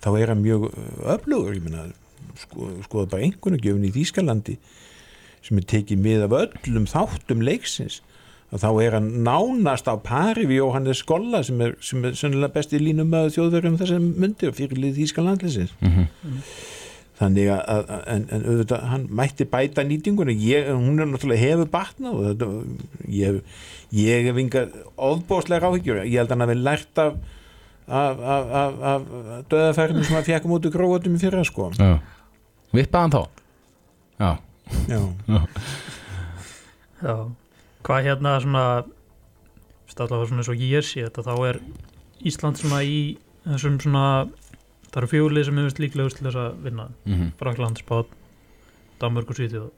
þá er hann mjög öflugur, ég meina sko, skoða bara einhvern gjöfun í Þýskalandi sem er tekið mið af öllum þáttum leiksins og þá er hann nánast á pari við Jóhannes Skolla sem er, sem er sennilega besti línum að þjóðverjum þessar myndir fyrir lið Þýskalandlisins mm þannig að, að en, en auðvitað, hann mætti bæta nýtinguna. Ég, hún er náttúrulega hefur batnað og þetta, ég, ég hef yngar ofbóðslega ráhyggjur ég held að hann hafi lært af af, af, af, af döðafærinu sem hann fekk mútið gróðum í fyrra sko. Já. Vippaði hann þá? Já, já, Já, hvað hérna svona stáðlega svona eins og ég sé þetta þá er Ísland svona í þessum svona það eru fjólið sem hefur líklegust til þess að vinna. Mm Frakland, Spán, Danmörk og Svíþjóð.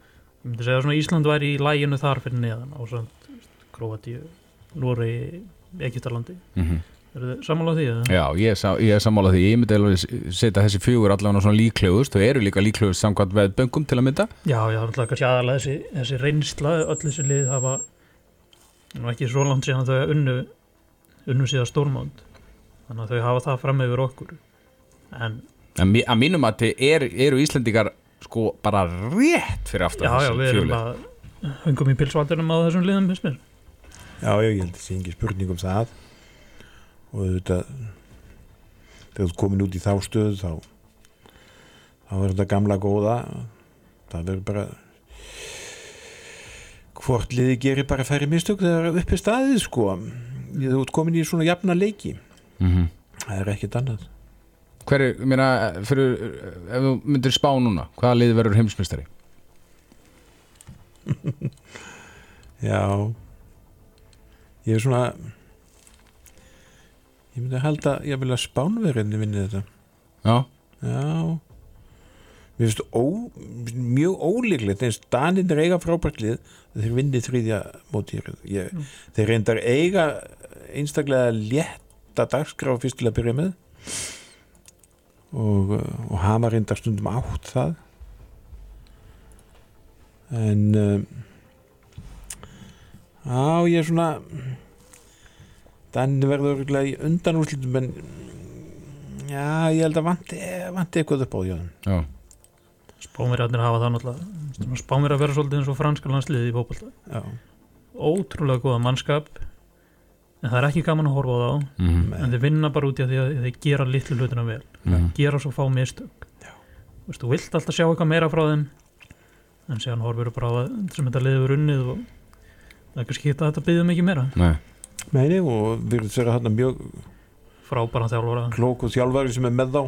Ég myndi segja svona Ísland væri í læginu þar fyrir neðan á samt Króatíu, Noregi Egyptalandi, eru þið sammála á því? eða? Já, ég, er sá- ég er sammálað því, ég myndi alveg setja þessi fjögur allavega svona líklegust. Og eru líka líklegust samkvæmt með böngum til að mynda. Já, já, alltaf kannski aðalega þessi, þessi reynsla öll þessi lið hafa nú ekki svo langt síðan þau unnu unnu síðan stórmánd þannig að þau hafa það fram yfir okkur en að mínum að þið er, eru Íslendingar sko bara rétt fyrir aftur já, já, við erum að hungum í pilsvaldunum á þessum liðum já, já, ég held að sé ekki spurning um það. Og auðvitað þegar þú komin út í þá stöðu þá þá er þetta gamla góða. Það verður bara hvort liði gerir bara færri mistök þegar uppi staðið sko. Þú ert komin í svona jafna leiki. Mm það er ekkert annað Hver er, mér að, fyrir, ef þú myndir spá núna, hvaða lið verður heimsmystari? já. Ég er svona ég myndi að halda ég vil að spánverðinni vinni þetta. Já, Já. Mér finnst ó, mjög ólíklegt eins Daninn er eiga frábært lið að þeir vinni þriðja móti ég, Mm. þeir reyndar eiga einstaklega létta dagskrá fyrst til að byrja með og, og hafa reyndar stundum átt það. En um, á ég er svona Daninn verður örugglega í undanúrslitum en já, ég held að vanti, vanti eitthvað upp á því Já, Spámirjarnir hafa það náttúrulega Spámir að vera svolítið eins og franska landsliði í fótbolta. Já, Ótrúlega góða mannskap en það er ekki gaman að horfa á þá. Mhm, en þeir vinna bara út í að þeir gera litlu hlutina vel mhm. gera svo fá mistök. Þú veist, þú vilt alltaf sjá eitthvað meira frá þeim en síðan horfur bara á að sem þetta liður unnið og það er kannski ekki að þetta byggðum mikið meira. Nei, meini og við erum þeirra hann mjög frábæra þjálfara. klóku þjálfari sem er með þá.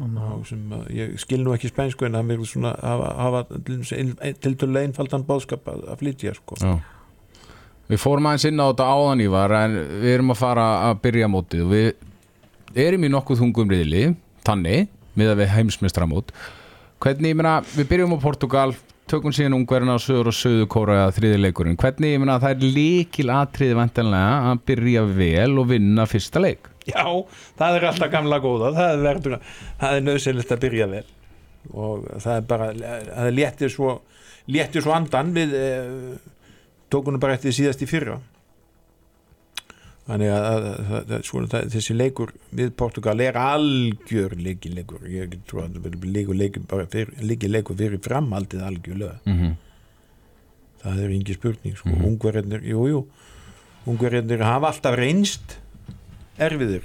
Og sem að, ég skil nú ekki spænsku en hann verður svona hafa, hafa til dælu einfaldan bóðskap að, að flytja sko. já. Við fórum aðeins inn á þetta áðan Ívar en við erum að fara að byrja mótið og við erum í nokkuð þungum riðli þannig, miða við heimsmestramót hvernig, ég meina, við byrjum á Portugal tökum síðan ungverðina á söður og söðu kóra þriðileikurinn, hvernig, ég meina, það er líkil atriði vantanlega að byrja vel og vinna fyrsta leik? Já, það er alltaf gamla góða það er, er nöðsynlegt að byrja vel. Og það er bara það léttir svo, léttir svo andan við eh, tókunum bara eftir síðast í fyrra þannig að, að, að, svona, þessi leikur við Portugal er algjör leikileikur ég trú að verður leikur, fyrir framhaldið algjörlega mm -hmm. það er engi spurning sko. Mhm. ungverðinir, jú, jú ungverðinir hafa alltaf reynst erfiður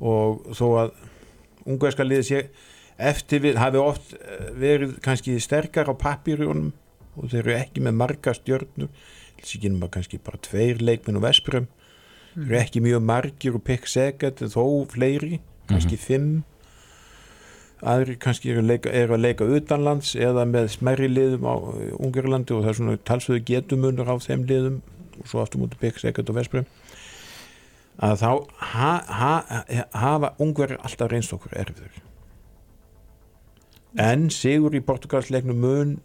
og þó að ungverðska liðið sé eftir við hafi oft eh, verið kannski sterkar á pappirjónum og þeir eru ekki með marga stjörnur kannski bara tveir leikminn og Vesprem þeir eru ekki mjög margir og pikk segat þó fleiri, kannski fimm. Aðri kannski eru að leika, eru að leika utanlands eða með smerri liðum á Ungarlandi og það er svona talsöðu getumunur á þeim liðum og svo aftur mútið pikk segat og Vesprem að þá ha, ha, hafa ungverðir alltaf reynst okkur erfiður. En sigur í Portugalsleiknum mun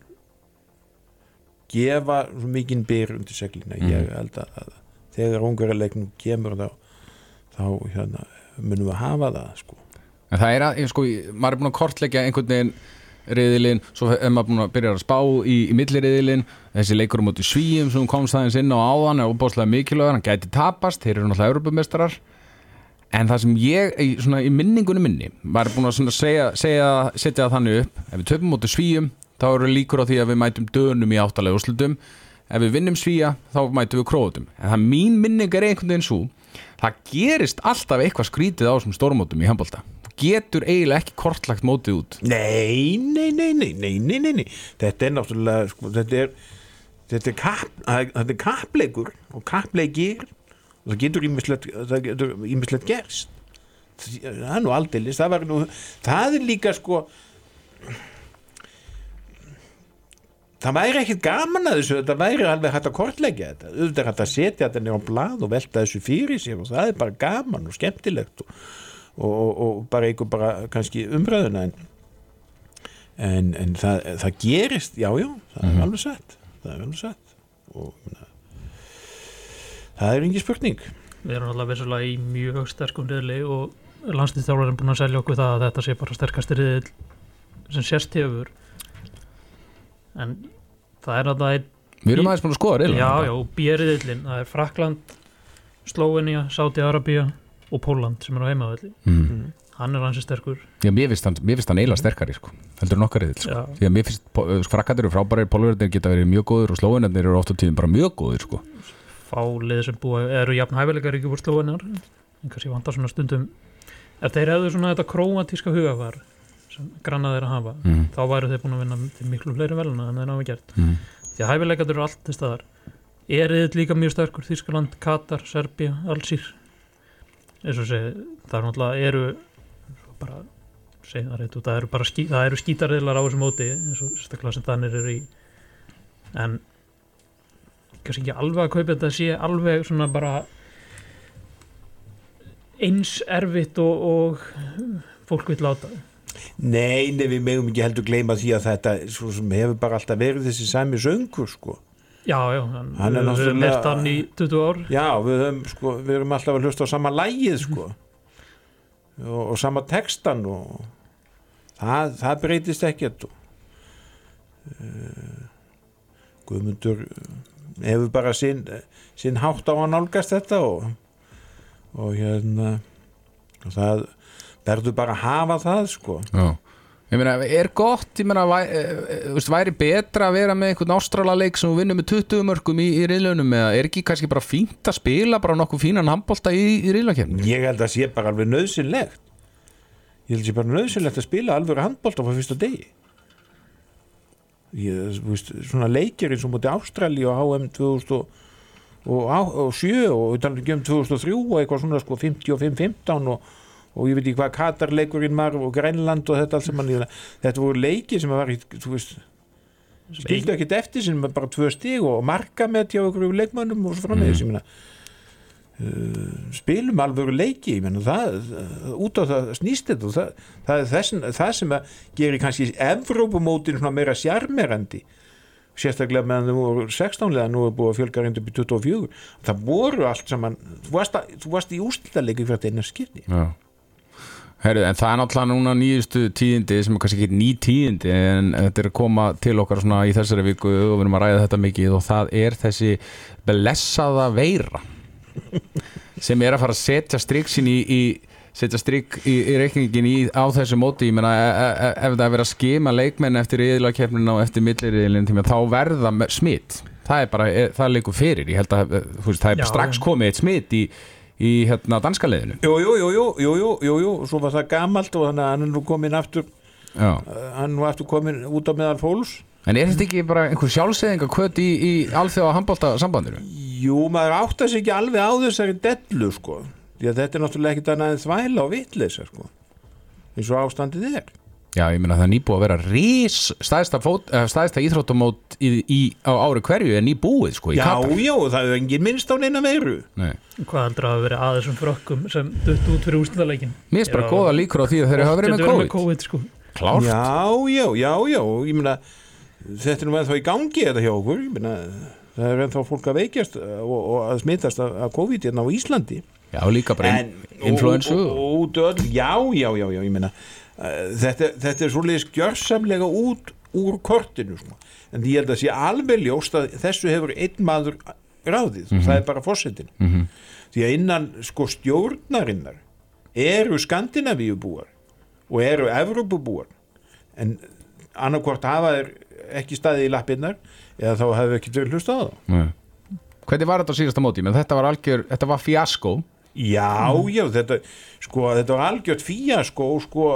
gefa svo mikinn byr undir seglina ég held að þegar ungverðarleiknum kemur þá, þá hérna, munum við hafa það sko. En það er að, sko, maður er búin að kortleggja einhvern veginn riðilinn, svo er maður búin að byrja að spá í, í milliriðilinn, þessi leikur um út í svíum sem komst aðeins inn á áðan er óbáslega mikilvægur, hann gæti tapast þeir eru náttúrulega europamestrar en það sem ég, svona í minningunni minni var búin að segja, segja setja það þannig upp, ef við töpum út í svíum þá eru líkur á því að við mætum dönum í áttalega úrslutum, ef við vinnum svíja þá mætum við króðutum, en það mín minning er einhvern veginn svo, það gerist alltaf eitthvað skrítið á þessum stórmótum í handbólta getur eiginlega ekki kortlagt mótið út. Nei, nei, nei, nei, nei, nei, nei, þetta er náttúrulega sko, þetta er þetta er, kapp, þetta er kappleikur og kappleikir og það getur ímislegt gerst. Það er nú aldeilis það, nú, það er líka sko það væri ekkit gaman að þessu þetta væri alveg hægt að kortleggja þetta. Auðvitað er hægt að setja þetta nýra á blað og velta þessu fyrir sér og það er bara gaman og skemmtilegt og, og, og, og bara einhver bara kannski umræðuna en, en, en það, það gerist já, já, það er alveg satt það er alveg satt. Og na, það er engi spurning. Við erum alltaf vissulega í mjög sterkum riðli og landslýþjálfur er búin að selja okkur það að þetta sé bara sterkasti riðil sem sérst hefur en það er að það er Við erum aðeins búin að skoða riðlana. já, já, bjeriðillin, það er Frakland Slóvenja, Sáti-Arabía og Póland sem er á heimavelli Mm. hann er hansi sterkur Já, mér finnst hann, hann eiginlega sterkari sko. heldur en okkar riðil sko. Já. því að mér finnst frakkandir eru frábæri, pólverðinir geta verið mjög góður og slóinarnir eru oft á tíðum bara mjög góður sko. fálið sem búa, eru jafn hæfileikar ekki úr Slóvenjar en kannski vantar svona stundum ef þeir hefðu svona þetta króatíska hugafar sem grannað er að hafa mm. þá væru þeir búin að vinna til miklu fleiri veluna en þeir hafa gert. Mm. því að hæfileikarnir eru allt til staðar. Er þið líka mjög sterkur Þískaland, Katar, Serbia, Allsýr eins og segi það er náttúrulega eru bara segja það rétt út, það eru bara skí, það eru skítarriðlar á þessu móti eins og sérstaklega sem þannig eru í. En kannski ekki alveg að kaupa þetta sé alveg svona bara eins erfitt og, og fólk vil láta nei, nei, við megum ekki heldur gleyma því að þetta svo hefur bara alltaf verið þessi sami söngur sko. Já, já, hann, er náttúrulega- lert hann í 20 ár. Já, við höfum sko, við erum alltaf að hlusta á sama lægið sko. Og, og sama textan og það, það breytist ekkert og uh, Guðmundur hefur bara sinn, sinn hátt á að nálgast þetta og, og hérna og það verður bara að hafa það sko Já. Ég meina, er gott, ég meina, væ, e, e, veist, væri betra að vera með einhvern ástralaleik sem þú vinnur með 20 mörgum í, í riðlunum eða er ekki kannski bara fínt að spila bara nokkuð fínan handbólta í, í riðlakefni? ég held að sé bara alveg nöðsynlegt ég held að sé bara nöðsynlegt að spila alveg handbólta á fyrsta degi ég, veist, svona leikir eins og múti Ástrali og HM 2007 og, og, sjö og við talum ekki um 2003 og eitthvað svona sko 55-15 og, og ég veit ekki hvað Katarleikurinn var og Grænland og þetta allt sem mann þetta voru leiki sem var þú veist skildu ekkert eftir sem bara tvö stig og marka með tjá okkur leikmannum og svo frammeðis mm. ég meina Uh, spilum alveg leiki menn, það, uh, út á það snýst þetta það, það er þess, það sem gerir kannski Evrópumótin meira sjarmerandi sérstaklega meðan þau voru 16 leða nú er búið að fjölga reyndu í 24 það voru allt saman þú varst, að, þú varst í ústildarleiki fyrir þetta eina skipti Herru, en það er náttúrulega núna nýjustu tíðindi sem er kannski ekki ný tíðindi en þetta er að koma til okkar svona í þessari viku og við erum að ræða þetta mikið og það er þessi blessaða veira sem er að fara að setja strikk sín í, í setja strikk í, í reikningin í, á þessu móti, ég meina e, e, e, ef það er verið að skema leikmenn eftir yðurlagkeppnina og eftir milliriðilin þá verða smitt það er bara, e, það leikur fyrir. Ég held að veist, það er Já, strax komið eitt smitt í í hérna danska leiðinu Jú, jú, jú, jú, jú, jú, jú, svo var það gamalt og þannig að hann er nú komin aftur. Já. hann er nú aftur komin út á meðal fólks. En er þetta ekki bara einhver sjálfsæðing að kvöt í, í alþjóða handbólta sambandinu? Jú, maður áttast ekki alveg á þessari dellu sko. Því að þetta er náttúrulega ekkit annað en þvæla og vitleisa sko eins og ástandið er Já, ég meina það er nýbúið að vera rís stæðsta íþróttumót í, í, á ári hverju er nýbúið sko Já, Katar. já, það er engin minnst á neina meiru Nei. Hvað heldur að vera að þessum frökkum sem dutt út fyrir úsluðarleikin? Mér er bara góða líkur á því að þeir hafa verið með COVID, COVID sko. Klárt Já, já, já, já, ég meina þetta er nú með þá í gangi þetta hjá okkur ég meina það er ennþá fólk að veikjast uh, og, og að smittast af COVID hérna á Íslandi Já, líka bara influensu Já, já, já, já, ég meina uh, þetta, þetta er svolítið skjörsamlega út úr kortinu sko. en ég held að sé alveg ljóst að þessu hefur einn maður ráðið, mm -hmm. það er bara fórsetin mm -hmm. því að innan sko stjórnarinnar eru Skandinavíu búar og eru Evrópubúar en annarkort hafa þeir ekki staði í lappinnar eða þá hefðu ekki til hlust á það Hvernig var þetta á síðasta móti? Men þetta var algjör, þetta var fjasko Já, mm. já, þetta sko, þetta var algjört fjasko sko,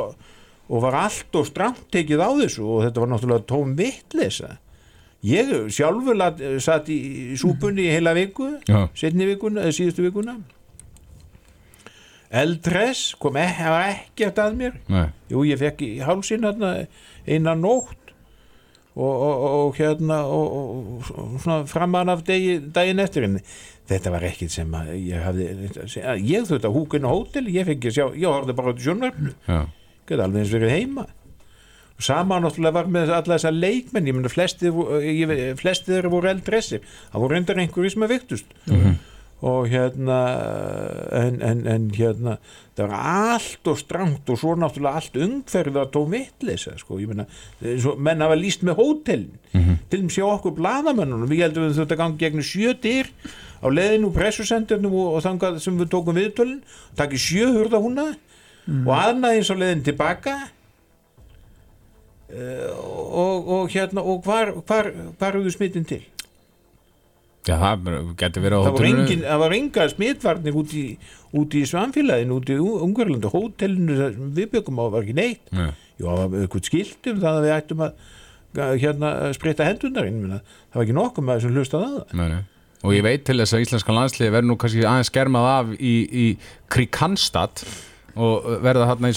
og var allt og stramt tekið á þessu og þetta var náttúrulega tóm vittlisa ég sjálfur satt í súpunni í heila viku setni vikuna, eða síðustu vikuna Eldres kom ekki, ekki eftir að mér Nei. Jú, ég fekk í hálsin einan nótt og, og, og hérna og, og svona framan af degi, daginn eftir henni þetta var ekkit sem að ég hafði ég þurfti að á hótel ég fengi að sjá, ég horfði bara á sjónvarpnu geta alveg eins verið heima. Og sama náttúrulega var með alla þessa leikmenn ég menna flestið flesti þeirra voru eldressi það voru reyndar einhverju sem að viktust mm -hmm og hérna en, en, en hérna það var allt og strangt og svo náttúrulega allt ungferð að tóð vittleysa sko, ég menna, menn hafa líst með hótelin. Mm -hmm. til og með sjá okkur bladamennunum, við heldum við þetta gangi gegn sjötir á leðinu pressusendurnum og, og þangað sem við tókum viðtölin. Takkið sjöhurða húnna mm -hmm. og aðnaðins á leðin tilbaka. Uh, og, og hérna og hvar, hvar, hvar eru smittin til Já, það getur verið á hótelinu. Það var enga smitvarnir út í, í samfélaginu, út í Ungarlandu, hótelinu við byggum á var ekki neitt. Nei. Jú, það var eitthvað skildum þannig að við ættum að hérna, spreita hendunarinn, það var ekki nokkuð með þessum hlustaði að það. Nei, nei. Og ég veit til þess að Íslenska landsliði verður nú kannski aðeins skermað af í, í Krikanstad og verða þarna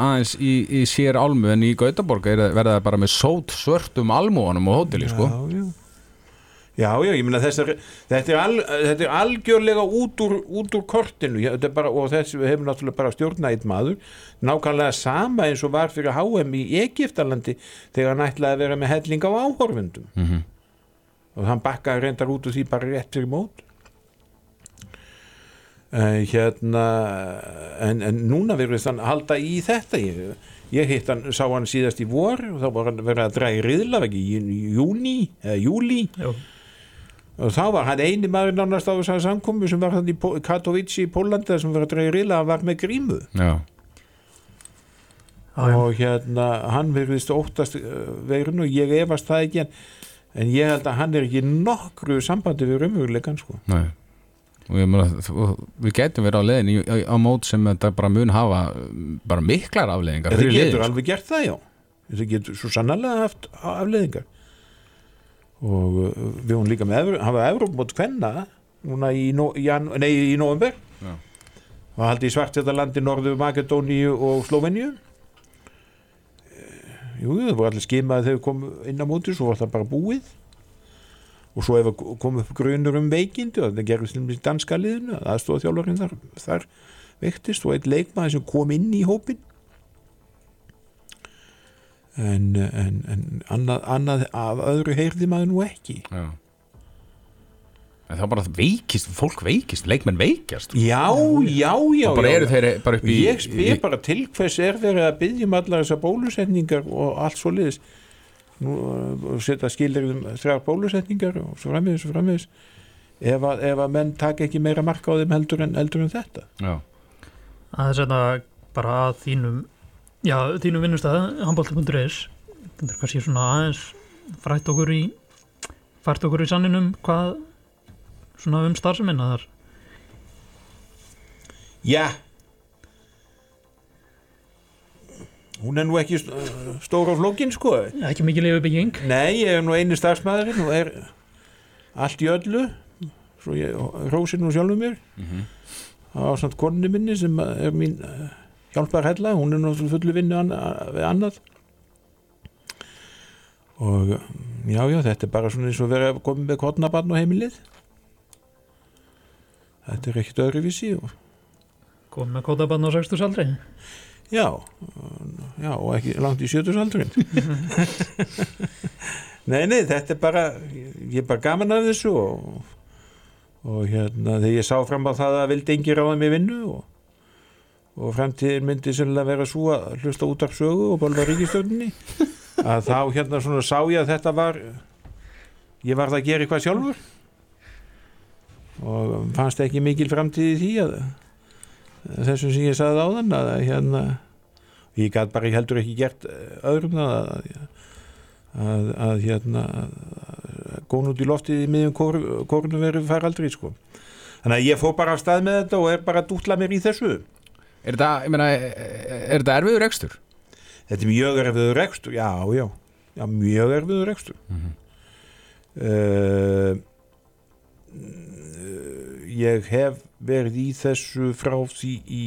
aðeins í, í sér álmu en í Gautaborg verða það bara með sót svörtum álmúanum og hóteli, sko. Já, já. Já, já, ég minna þetta, þetta er algjörlega út úr, út úr kortinu. Bara, og þessi við hefum náttúrulega bara stjórnætt maður. Nákvæmlega sama eins og var fyrir HM í Egiptalandi þegar hann ætlaði að vera með helling á áhorfundum mm -hmm. og hann bakkaði reyndar út og því bara rétt fyrir mót. Uh, hérna en, en núna verður þann halda í þetta. Ég, ég hitt hann, sá hann síðast í vor og þá var hann verið að draga riðla ekki í júni eða júli Já og þá var hann eini maður nánast á þessari samkomi sem var hann í Katowice í Pólandi þar sem var að dreyja rila, hann var með grímu. Já, og hérna hann verðist óttast uh, veirun og ég efast það ekki en, en ég held að hann er ekki nokkru sambandi við raunveruleikan sko. Nei. Og ég meina, við getum verið á leiðin í, á, á mót sem þetta bara mun hafa um, bara miklar afleiðingar þetta getur sko. alveg gert það já. Þetta getur svo sannarlega haft afleðingar og uh, við höfum líka með Evru- hafa Evróp mót kvenna núna í, no, í, í november og haldi í svart þetta landi Norðu Makedóníu og Sloveníu Eh, jú, það voru allir skimaði þegar komum inn á móti svo var það bara búið. Og svo ef að kom upp grunur um veikindi og þetta gerðist um danska liðinu aðstóða þjálfarinn þar, þar veiktist og eitt leikmaður sem kom inn í hópin en, en, en annað, annað af öðru heyrði maður nú ekki. Já. En það bara veikist, fólk veikist, leikmenn veikjast. Já, já, já, og bara eru þeir bara upp í ég spyr bara til hvers er verið að byggja um allar þessar bólusetningar og allt svo liðis nú uh, setja skilir um þrjár bólusetningar og svo frammiðis og frammiðis ef að, ef að menn taka ekki meira marka á þeim heldur en, heldur en þetta. Já, aðeins þetta bara að þínum já, þínum vinnustæð, handbólta.is þetta er kannski svona aðeins frætt okkur í fært okkur í sanninum hvað svona um starfseminna þar já. Hún er nú ekki st- uh, stór á flókin sko. Ekki mikið lifibygging nei, ég er nú eini starfsmæðurinn og er allt í öllu svo ég rósi nú sjálfum mér. Mhm. á samt konni minni sem er mín hjálpar hella, hún er nú fullu vinnu an við annað. Og já, já, þetta er bara svona eins og verið að koma með kodnabarn og heimilið. Þetta er ekkert öðruvísi og, kom með kótabann á 60 aldri já, já, og ekki langt í sjötusaldurinn nei, nei, þetta er bara ég er bara gaman af þessu og, og hérna, þegar ég sá fram á það að vildi engi ráða mig vinnu og og fremtíðin myndi sennilega vera svo að hlusta út af sögu og bólva ríkistöndinni að þá hérna svona sá ég að þetta var ég var það að gera eitthvað sjálfur. Og fannst ekki mikil framtíð í því að þessum sem ég sagði áðan að hérna ég gæti bara heldur ekki gert eh, öðrum að, að, að hérna að góna út í loftið í miðjum kórnum verið faraldri sko. Þannig að ég fór bara af stað með þetta og er bara að dútla mér í þessu Er þetta, ég meina, er þetta erfiður ekstur? Þetta er mjög erfiður rekstur, já, já, já mjög erfiður rekstur. Mhm. uh, ég hef verið í þessu frá því í,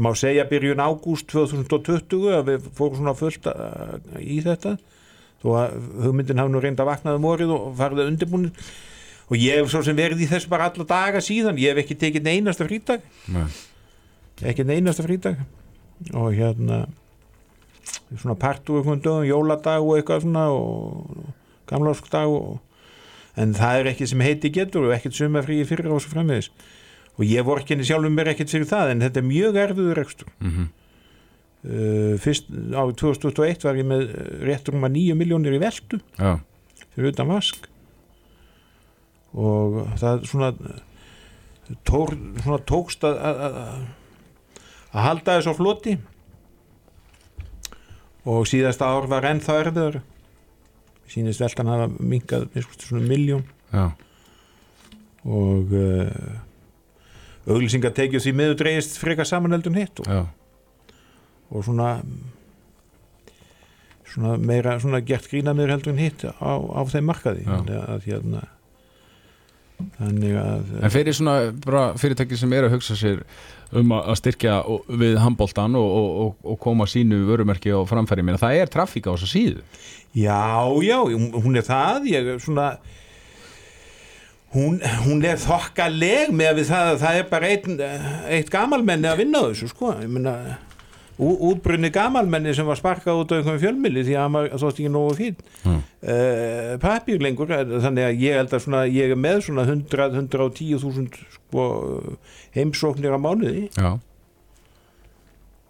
má segja byrjun ágúst 2020 að við fórum svona fullt uh, í þetta þó að hugmyndin hafi nú reynd að vaknaði morið og farið að undirbúin og ég hef svo sem verið í þessu bara alla daga síðan, ég hef ekki tekið einasta frítag Nei. Ekki einasta frítag og hérna svona partur einhvern dögum, jóladag og eitthvað svona og gamláskdag og en það er ekki sem heiti getur og ekkert sumafrí fyrir og svo framvegis. Og ég vorkinni sjálfum mér ekkert fyrir það en þetta er mjög erfiður rekstur. Mm uh, fyrst á 2021 var ég með uh, réttur um að 9 miljónir í veldu Já, fyrir utan vask. Og það svona tór, svona tókst að að- að að halda þess á floti. Og síðasta ár var ennþá erfiður sínist veltan hafa minkað svona miljón já, og uh, auglýsingar tekið því miður dreigist frekar samanheldun hitt. Og, og svona svona meira svona gert grína meður heldur en hitt á, á þeim markaði. Þannig að hérna þannig að En fyrir svona bara fyrirtæki sem eru að hugsa sér um að styrkja og- við handbóltan og, og, og, og koma sínu vörumerki á framfæri minna, það er trafík á þessu síðu. Já, já, hún er það ég er svona hún, hún er þokkaleg með að við það að það er bara eitt, eitt gamalmenni að vinna þessu sko, ég meina útbrunni gamalmenni sem var sparkað út á einhverjum fjölmili því að hann var þótt ekki nógu fín Mm. uh, pappír lengur eh, þannig að ég held að svona, ég er með svona 100-110 þúsund sko, heimsóknir á mánuði. Já,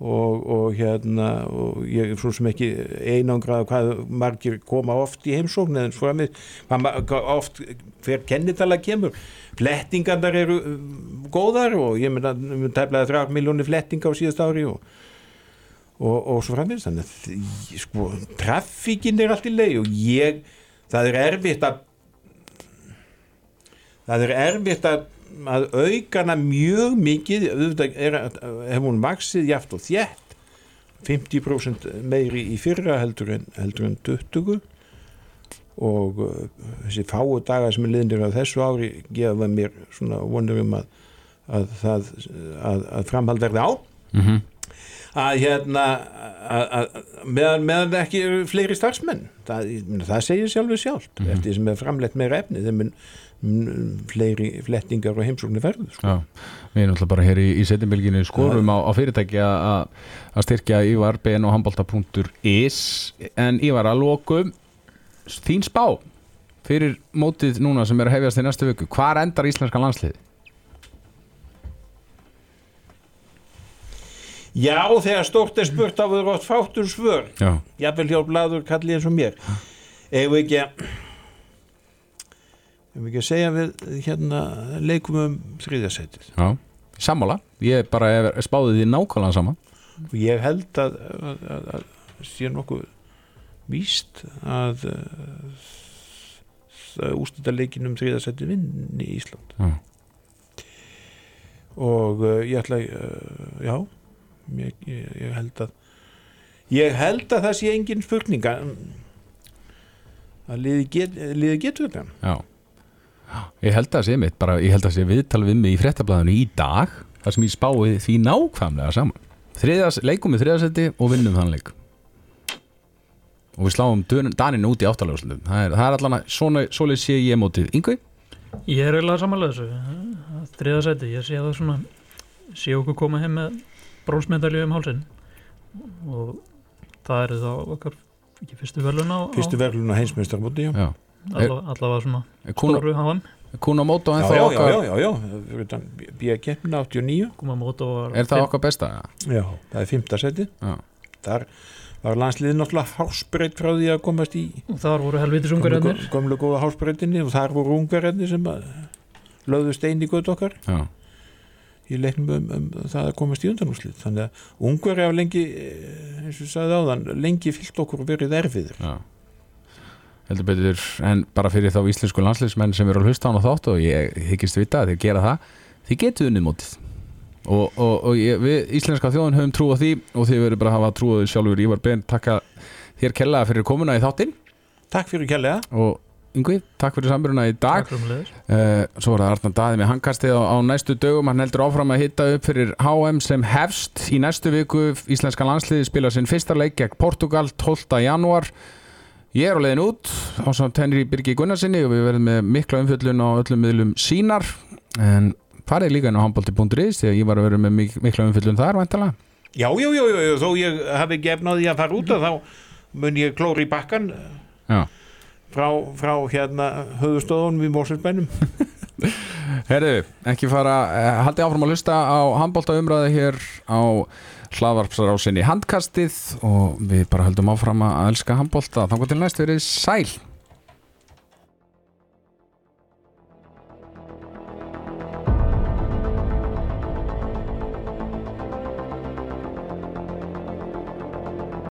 og, og hérna og ég er svo sem ekki einangrað hvað margir koma oft í heimsókn en svo að mig hvað ma- hvað oft hver kennitala kemur. Flettingandar eru um, góðar og ég meina um tæflaði þrjár miljónir flettinga á síðast ári og, og, og svo framins þannig að sko, traffíkin er allt í leið og ég það er erfitt að það er erfitt að, að aukana mjög mikið. Hef hún vaksið jaft og þjætt 50% meiri í fyrra heldur en, heldur en 20 og uh, þessi fáu dagar sem er liðnir á þessu ári gefa mér svona vonur um að, að, að, að framhald verði á. Mm að hérna meðan, meðan ekki eru fleiri starfsmenn það, það segir sjálfur sjálft Mhm. eftir sem er framleitt meira efni þeim mun fleiri flettingar og heimsóknir verður sko. Við erum alltaf bara hér í, í setjumbilginu skorum á, á fyrirtæki að- styrkja Ívar BN og handbolta.is en Ívar að lokum þín spá fyrir mótið núna sem er að hefjast í næstu viku hvar endar íslenska landslið? Já, þegar stórt er spurt á við rátt fátur svör. Já, jafnvel hjá bladur kalli eins og mér. Ef við ekki að ef við ekki að segja við hérna leikum um þriðasætið já, sammála. Ég bara er spáðið því nákvæmlega sama. Og ég held að, að, að, að sé nokkuð víst að uh, ústætta leikin um þriðasætið vinni í Ísland. Já. og uh, ég ætla uh, já ég, ég, ég held að ég held að það sé engin spurning að, að liði, get, liði getur þetta. Já, ég held að sé mitt bara, ég held að sé viðtal við mig í fréttablaðinu í dag þar sem ég spáði því nákvæmlega saman. Þriðas, leikum við þriðasetti og vinnum þann leik. Og við sláum Daninn út í áttaleguslutum það er, það er allan að svona, svoleið sé ég mótið. Yngvi? Ég er eiginlega samanlega þessu. Þriða seti, ég sé það svona sé okkur koma heim með brónsmedalju um hálsinn. Og það eru þá okkar ekki fyrstu velun á, fyrstu verðlun á. Já, á allavega, svona Kuna, stóru HM kuna móto en það já, já, okkar já, já, já, já. Bíja keppna 89 koma mót og var er það okkar besta? Já, það er fymta seti Já, Þar var landsliðið náttúrulega hásbreytt frá því að komast í og þar voru helvitis gömlu, ungarjarnir gömlu góða hásbreytinni og þar voru ungarjarnir sem lögðu stein í götu okkar. Já, í leiknum um, um það að komast í undanúslið þannig að ungar hafa lengi eh, eins og sagði áðan, lengi fyllt okkur og verið erfiður já. Heldur betur, en bara fyrir þá íslensku landsliðsmenn sem eru að hlusta á hana þátt og ég hyggist vita að þeir gera það þið getur unnið mótið. Og, og, og ég, við íslenska þjóðin höfum trú á því og þið verður bara að hafa trú á því sjálfur. Ívar Ben, takka þér kellaða fyrir komuna í þáttinn. Takk fyrir kjærlega og Yngvi, takk fyrir samveruna í dag. Uh, Svo var það Arnar Daði með hangkastið á, á næstu dögum. Hann heldur áfram að hitta upp fyrir HM sem hefst í næstu viku. Íslenska landsliði spila sinn fyrsta leik gegn Portugal 12. janúar. Ég er á leiðin út á samt Henry Birgi Gunnarsinni og við verðum með mikla umfjöllun á öllum miðlum sínar. En farið líka inn á handbólti.is því að ég var að vera með mik mikla umfjöllun þar væntalega Já, já, já, já, já, þó ég hafi ekki efnaði að fara út af þá mun ég klóri í bakkan Já. Frá, frá hérna höfustöðunum í Mósinsbænum Herðu, ekki fara, uh, haldið áfram að hlusta á handbólta umræði hér á hlaðvarpsarásinni handkastið og við bara höldum áfram að elska handbólta. Þannig til næst verið sæl.